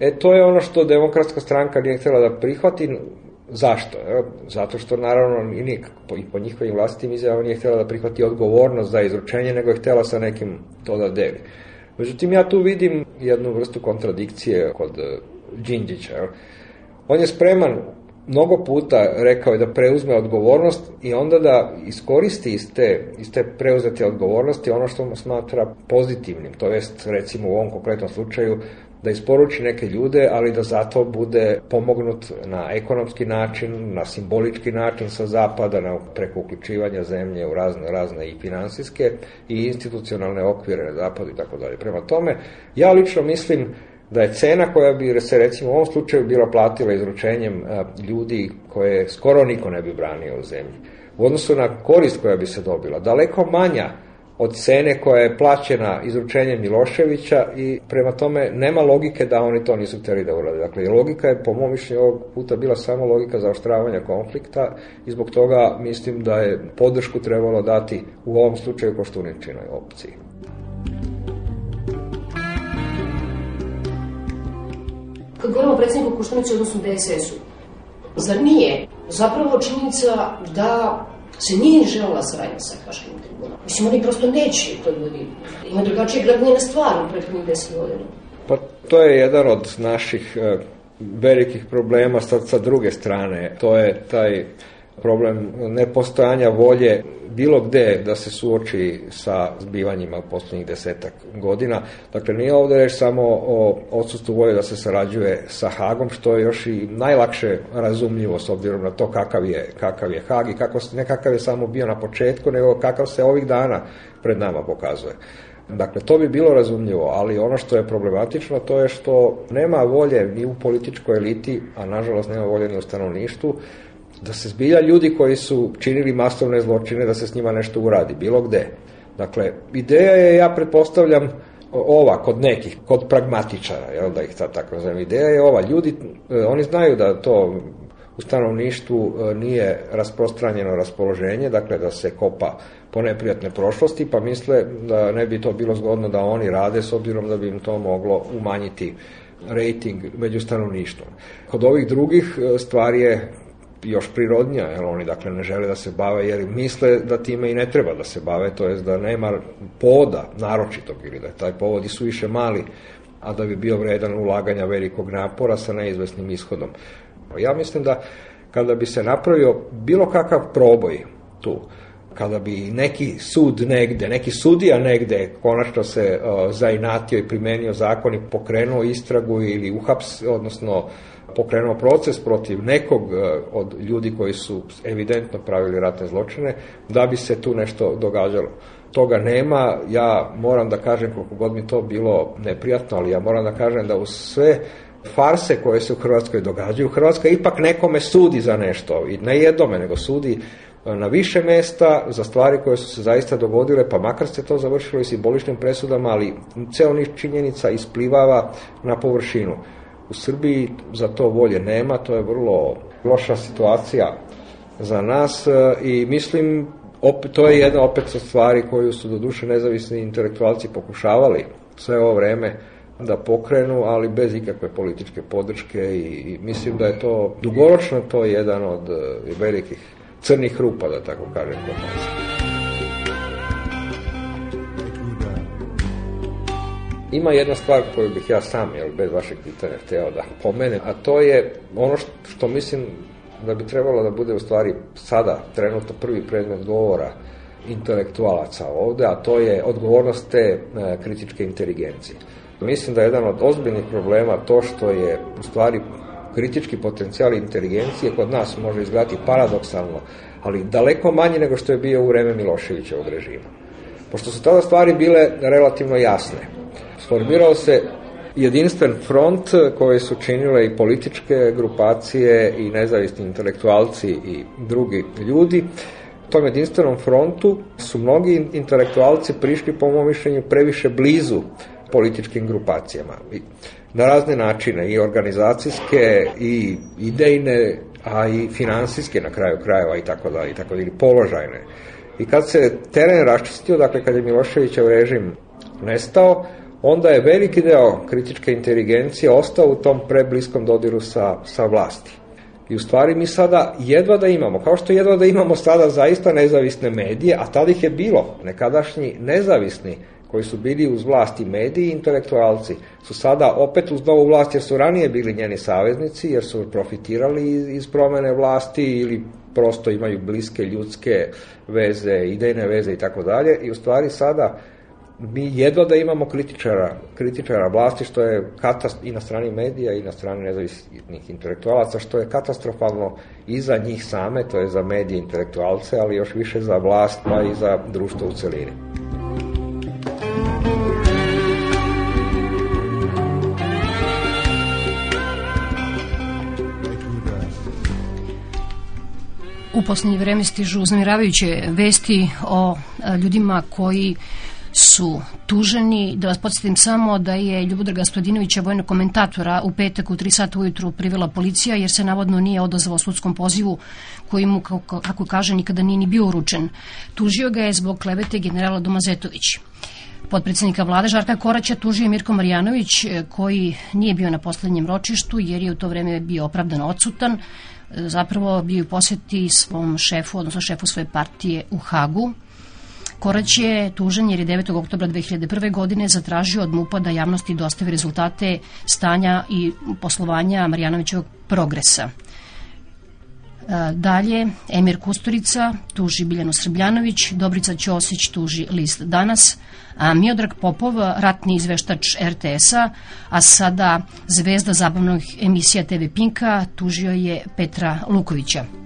E, to je ono što demokratska stranka nije htjela da prihvati, Zašto? Zato što naravno i, nik, i po njihovim vlastitim izjavama nije htjela da prihvati odgovornost za izručenje, nego je htjela sa nekim to da deli. Međutim, ja tu vidim jednu vrstu kontradikcije kod e, Đinđića. On je spreman mnogo puta rekao je da preuzme odgovornost i onda da iskoristi iz te, iz te preuzete odgovornosti ono što mu smatra pozitivnim, to jest recimo u ovom konkretnom slučaju da isporuči neke ljude, ali da zato bude pomognut na ekonomski način, na simbolički način sa zapada, na preko uključivanja zemlje u razne, razne i finansijske i institucionalne okvire na zapadu i tako dalje. Prema tome, ja lično mislim da je cena koja bi se recimo u ovom slučaju bila platila izručenjem ljudi koje skoro niko ne bi branio u zemlji, u odnosu na korist koja bi se dobila, daleko manja od cene koja je plaćena izručenjem Miloševića i prema tome nema logike da oni to nisu hteli da urade. Dakle, logika je po mom mišljenju ovog puta bila samo logika zaoštravanja konflikta i zbog toga mislim da je podršku trebalo dati u ovom slučaju Koštuničinoj opciji. Kad govorimo o predsjedniku Koštunici, odnosno DSS-u, zar nije zapravo činjenica da se nije želela saradnja sa Haškim tribunalom. Mislim, oni prosto neće to ljudi. Ima drugačije gradnije stvar u prethodnih deset godina. Pa to je jedan od naših uh, velikih problema sad sa druge strane. To je taj problem nepostojanja volje bilo gde da se suoči sa zbivanjima poslednjih desetak godina. Dakle, nije ovde reč samo o odsustvu volje da se sarađuje sa Hagom, što je još i najlakše razumljivo s obzirom na to kakav je, kakav je Hag i kako, ne kakav je samo bio na početku, nego kakav se ovih dana pred nama pokazuje. Dakle, to bi bilo razumljivo, ali ono što je problematično to je što nema volje ni u političkoj eliti, a nažalost nema volje ni u stanovništvu, da se zbilja ljudi koji su činili masovne zločine, da se s njima nešto uradi, bilo gde. Dakle, ideja je, ja pretpostavljam, ova kod nekih, kod pragmatičara, jel da ih sad tako nazovem, ideja je ova, ljudi, e, oni znaju da to u stanovništvu e, nije rasprostranjeno raspoloženje, dakle da se kopa po neprijatne prošlosti, pa misle da ne bi to bilo zgodno da oni rade s obzirom da bi im to moglo umanjiti rating među stanovništvom. Kod ovih drugih e, stvari je još prirodnija, jer oni dakle ne žele da se bave, jer misle da time i ne treba da se bave, to jest da nema povoda naročitog ili da je taj povod i suviše mali, a da bi bio vredan ulaganja velikog napora sa neizvesnim ishodom. Ja mislim da kada bi se napravio bilo kakav proboj tu, kada bi neki sud negde, neki sudija negde konačno se uh, zainatio i primenio zakon i pokrenuo istragu ili uhaps, odnosno pokrenuo proces protiv nekog uh, od ljudi koji su evidentno pravili ratne zločine, da bi se tu nešto događalo. Toga nema, ja moram da kažem koliko god mi to bilo neprijatno, ali ja moram da kažem da u sve farse koje se u Hrvatskoj događaju, Hrvatska ipak nekome sudi za nešto, i ne jednome, nego sudi na više mesta za stvari koje su se zaista dogodile, pa makar se to završilo i simboličnim presudama, ali ceo niš činjenica isplivava na površinu. U Srbiji za to volje nema, to je vrlo loša situacija za nas e, i mislim opet, to je jedna opet sa stvari koju su do duše nezavisni intelektualci pokušavali sve ovo vreme da pokrenu, ali bez ikakve političke podrške i, i mislim da je to dugoročno to je jedan od e, velikih crnih rupa, da tako kažem, kod nas. Ima jedna stvar koju bih ja sam, jel, bez vašeg pitanja, hteo da pomene, a to je ono što, što mislim da bi trebalo da bude u stvari sada, trenutno prvi predmet govora intelektualaca ovde, a to je odgovornost te e, kritičke inteligencije. Mislim da je jedan od ozbiljnih problema to što je u stvari kritički potencijal inteligencije kod nas može izgledati paradoksalno, ali daleko manje nego što je bio u vreme Miloševićevog režima. Pošto su tada stvari bile relativno jasne. Sformirao se jedinstven front koje su činile i političke grupacije i nezavisni intelektualci i drugi ljudi. Tom jedinstvenom frontu su mnogi intelektualci prišli po mom mišljenju previše blizu političkim grupacijama. Na razne načine, i organizacijske, i idejne, a i finansijske na kraju krajeva i tako dalje, i tako dalje, položajne. I kad se teren raščistio, dakle kad je Miloševićev režim nestao, onda je veliki deo kritičke inteligencije ostao u tom prebliskom dodiru sa, sa vlasti. I u stvari mi sada jedva da imamo, kao što jedva da imamo sada zaista nezavisne medije, a tada ih je bilo, nekadašnji nezavisni koji su bili uz vlasti mediji i intelektualci, su sada opet uz novu vlast jer su ranije bili njeni saveznici, jer su profitirali iz promene vlasti ili prosto imaju bliske ljudske veze, idejne veze i tako dalje i u stvari sada mi jedva da imamo kritičara, kritičara vlasti, što je katast, i na strani medija i na strani nezavisnih intelektualaca, što je katastrofalno i za njih same, to je za medije intelektualce, ali još više za vlast, pa i za društvo u celini. U poslednje vreme stižu uznemiravajuće vesti o ljudima koji su tuženi. Da vas podsjetim samo da je Ljubodar Gaspodinovića, vojnog komentatora, u petak u 3 sata ujutru privela policija jer se navodno nije odazvao sudskom pozivu koji mu, kako, kaže, nikada nije ni bio uručen. Tužio ga je zbog klevete generala Domazetović. Podpredsednika vlade Žarka Koraća tužio Mirko Marjanović koji nije bio na poslednjem ročištu jer je u to vreme bio opravdano odsutan zapravo bio u poseti svom šefu, odnosno šefu svoje partije u Hagu. Korać je tužan jer je 9. oktobra 2001. godine zatražio od MUPA da javnosti dostavi rezultate stanja i poslovanja Marjanovićevog progresa. Dalje, Emir Kusturica tuži Biljanu Srbljanović, Dobrica Ćosić tuži list Danas, a Miodrag Popov, ratni izveštač RTS-a, a sada zvezda zabavnog emisija TV Pinka, tužio je Petra Lukovića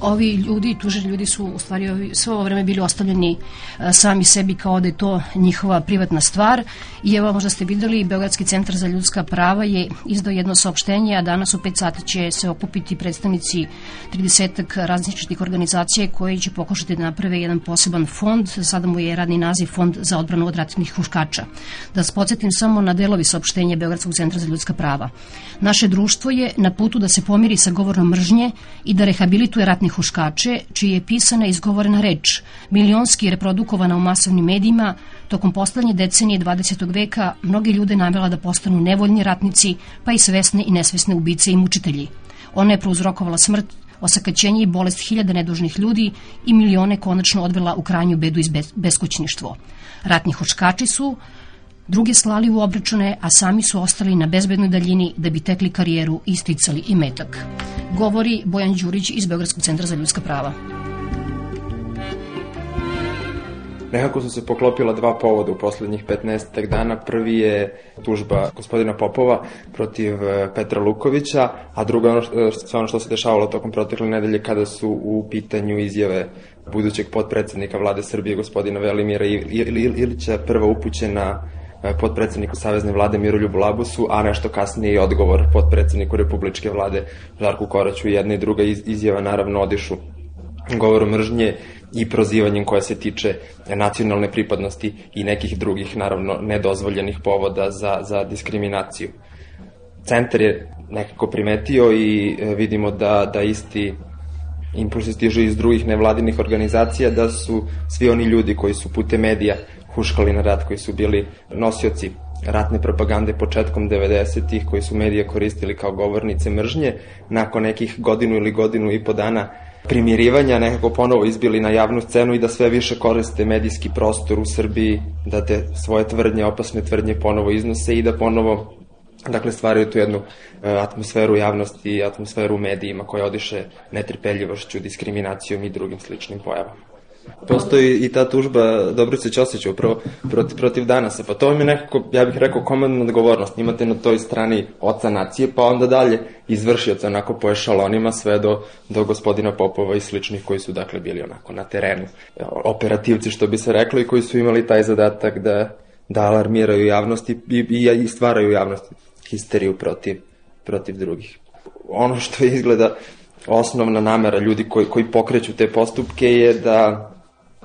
ovi ljudi, tuži ljudi su u stvari ovi, sve ovo vreme bili ostavljeni a, sami sebi kao da je to njihova privatna stvar i evo možda ste videli Beogradski centar za ljudska prava je izdao jedno saopštenje, a danas u 5 sati će se okupiti predstavnici 30 različitih organizacija koji će pokušati da naprave jedan poseban fond, sada mu je radni naziv Fond za odbranu od ratnih huškača. Da vas podsjetim samo na delovi saopštenja Beogradskog centra za ljudska prava. Naše društvo je na putu da se pomiri sa govorom mržnje i da rehabilituje ratnih huškače, čiji je pisana izgovorena reč, milionski reprodukovana u masovnim medijima, tokom poslednje decenije 20. veka mnoge ljude navela da postanu nevoljni ratnici, pa i svesne i nesvesne ubice i mučitelji. Ona je prouzrokovala smrt, osakaćenje i bolest hiljada nedužnih ljudi i milione konačno odvela u krajnju bedu i beskućništvo. Ratni huškači su druge slali u obračune, a sami su ostali na bezbednoj daljini da bi tekli karijeru i isticali i metak. Govori Bojan Đurić iz Beogradskog centra za ljudska prava. Nekako su se poklopila dva povoda u poslednjih 15 dana. Prvi je tužba gospodina Popova protiv e, Petra Lukovića, a drugo je ono što, sve ono što se dešavalo tokom protekle nedelje kada su u pitanju izjave budućeg potpredsednika vlade Srbije gospodina Velimira Ilića prva upućena E, potpredsedniku Savezne vlade Miroljubu Labusu, a nešto kasnije i odgovor potpredsedniku Republičke vlade Žarku Koraću. Jedna i druga izjava naravno odišu govorom mržnje i prozivanjem koja se tiče nacionalne pripadnosti i nekih drugih, naravno, nedozvoljenih povoda za, za diskriminaciju. Centar je nekako primetio i e, vidimo da, da isti impulsi stižu iz drugih nevladinih organizacija, da su svi oni ljudi koji su pute medija huškali na rat, koji su bili nosioci ratne propagande početkom 90-ih, koji su medije koristili kao govornice mržnje, nakon nekih godinu ili godinu i po dana primirivanja nekako ponovo izbili na javnu scenu i da sve više koriste medijski prostor u Srbiji, da te svoje tvrdnje, opasne tvrdnje ponovo iznose i da ponovo dakle stvaraju tu jednu e, atmosferu javnosti i atmosferu medijima koja odiše netrpeljivošću, diskriminacijom i drugim sličnim pojavama. Postoji i ta tužba Dobrice Ćosića upravo protiv, protiv Danasa, pa to im je nekako, ja bih rekao, komandna odgovornost. Imate na toj strani oca nacije, pa onda dalje izvršioca onako po ešalonima sve do, do gospodina Popova i sličnih koji su dakle bili onako na terenu. Operativci što bi se reklo i koji su imali taj zadatak da, da alarmiraju javnosti i, i, i stvaraju javnosti histeriju protiv, protiv drugih. Ono što izgleda osnovna namera ljudi koji, koji pokreću te postupke je da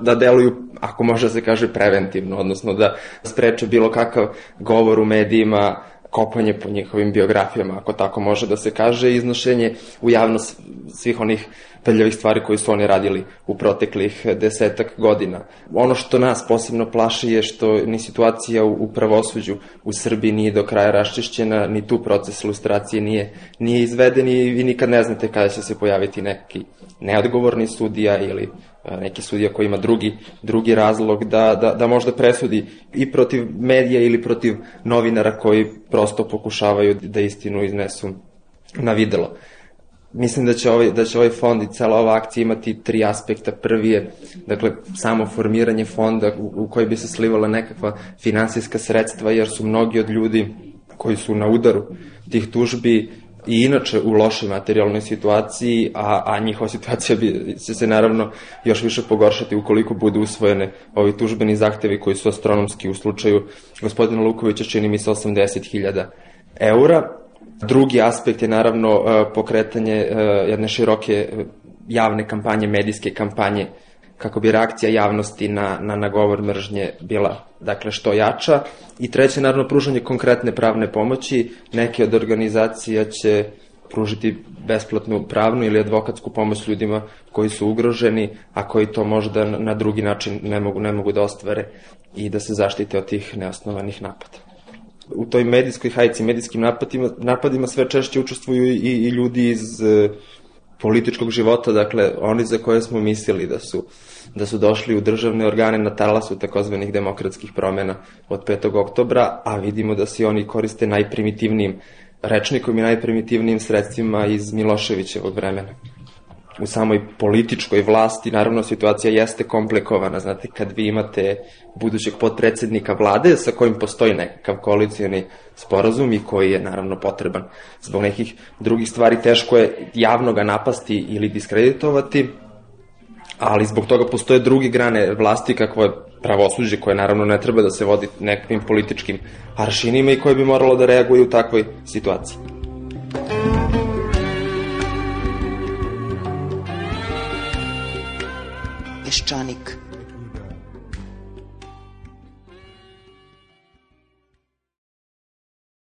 da deluju, ako može da se kaže, preventivno, odnosno da spreče bilo kakav govor u medijima, kopanje po njihovim biografijama, ako tako može da se kaže, iznošenje u javnost svih onih prljavih stvari koje su oni radili u proteklih desetak godina. Ono što nas posebno plaši je što ni situacija u, pravosuđu u Srbiji nije do kraja raščišćena, ni tu proces ilustracije nije, nije izveden i vi nikad ne znate kada će se pojaviti neki neodgovorni sudija ili neki sudija koji ima drugi, drugi razlog da, da, da možda presudi i protiv medija ili protiv novinara koji prosto pokušavaju da istinu iznesu na videlo. Mislim da će ovaj, da će ovaj fond i cela ova akcija imati tri aspekta. Prvi je, dakle, samo formiranje fonda u, u koji bi se slivala nekakva finansijska sredstva, jer su mnogi od ljudi koji su na udaru tih tužbi i inače u lošoj materijalnoj situaciji, a, a njihova situacija bi će se naravno još više pogoršati ukoliko budu usvojene ovi tužbeni zahtevi koji su astronomski u slučaju gospodina Lukovića čini mi se 80.000 eura. Drugi aspekt je naravno e, pokretanje e, jedne široke e, javne kampanje, medijske kampanje kako bi reakcija javnosti na, na, na govor mržnje bila dakle, što jača. I treće, naravno, pružanje konkretne pravne pomoći. Neke od organizacija će pružiti besplatnu pravnu ili advokatsku pomoć ljudima koji su ugroženi, a koji to možda na drugi način ne mogu, ne mogu da ostvare i da se zaštite od tih neosnovanih napada. U toj medijskoj hajci, medijskim napadima, napadima sve češće učestvuju i, i ljudi iz političkog života, dakle, oni za koje smo mislili da su, da su došli u državne organe na talasu takozvanih demokratskih promena od 5. oktobra, a vidimo da se oni koriste najprimitivnijim rečnikom i najprimitivnijim sredstvima iz Miloševićevog vremena. U samoj političkoj vlasti, naravno situacija jeste komplikovana, znate, kad vi imate budućeg potpredsednika vlade sa kojim postoji nekakav koalicijani sporazum i koji je naravno potreban zbog nekih drugih stvari, teško je javno ga napasti ili diskreditovati, ali zbog toga postoje drugi grane vlasti kakvo je pravosuđe koje naravno ne treba da se vodi nekakvim političkim aršinima i koje bi moralo da reaguje u takvoj situaciji. Peščanik.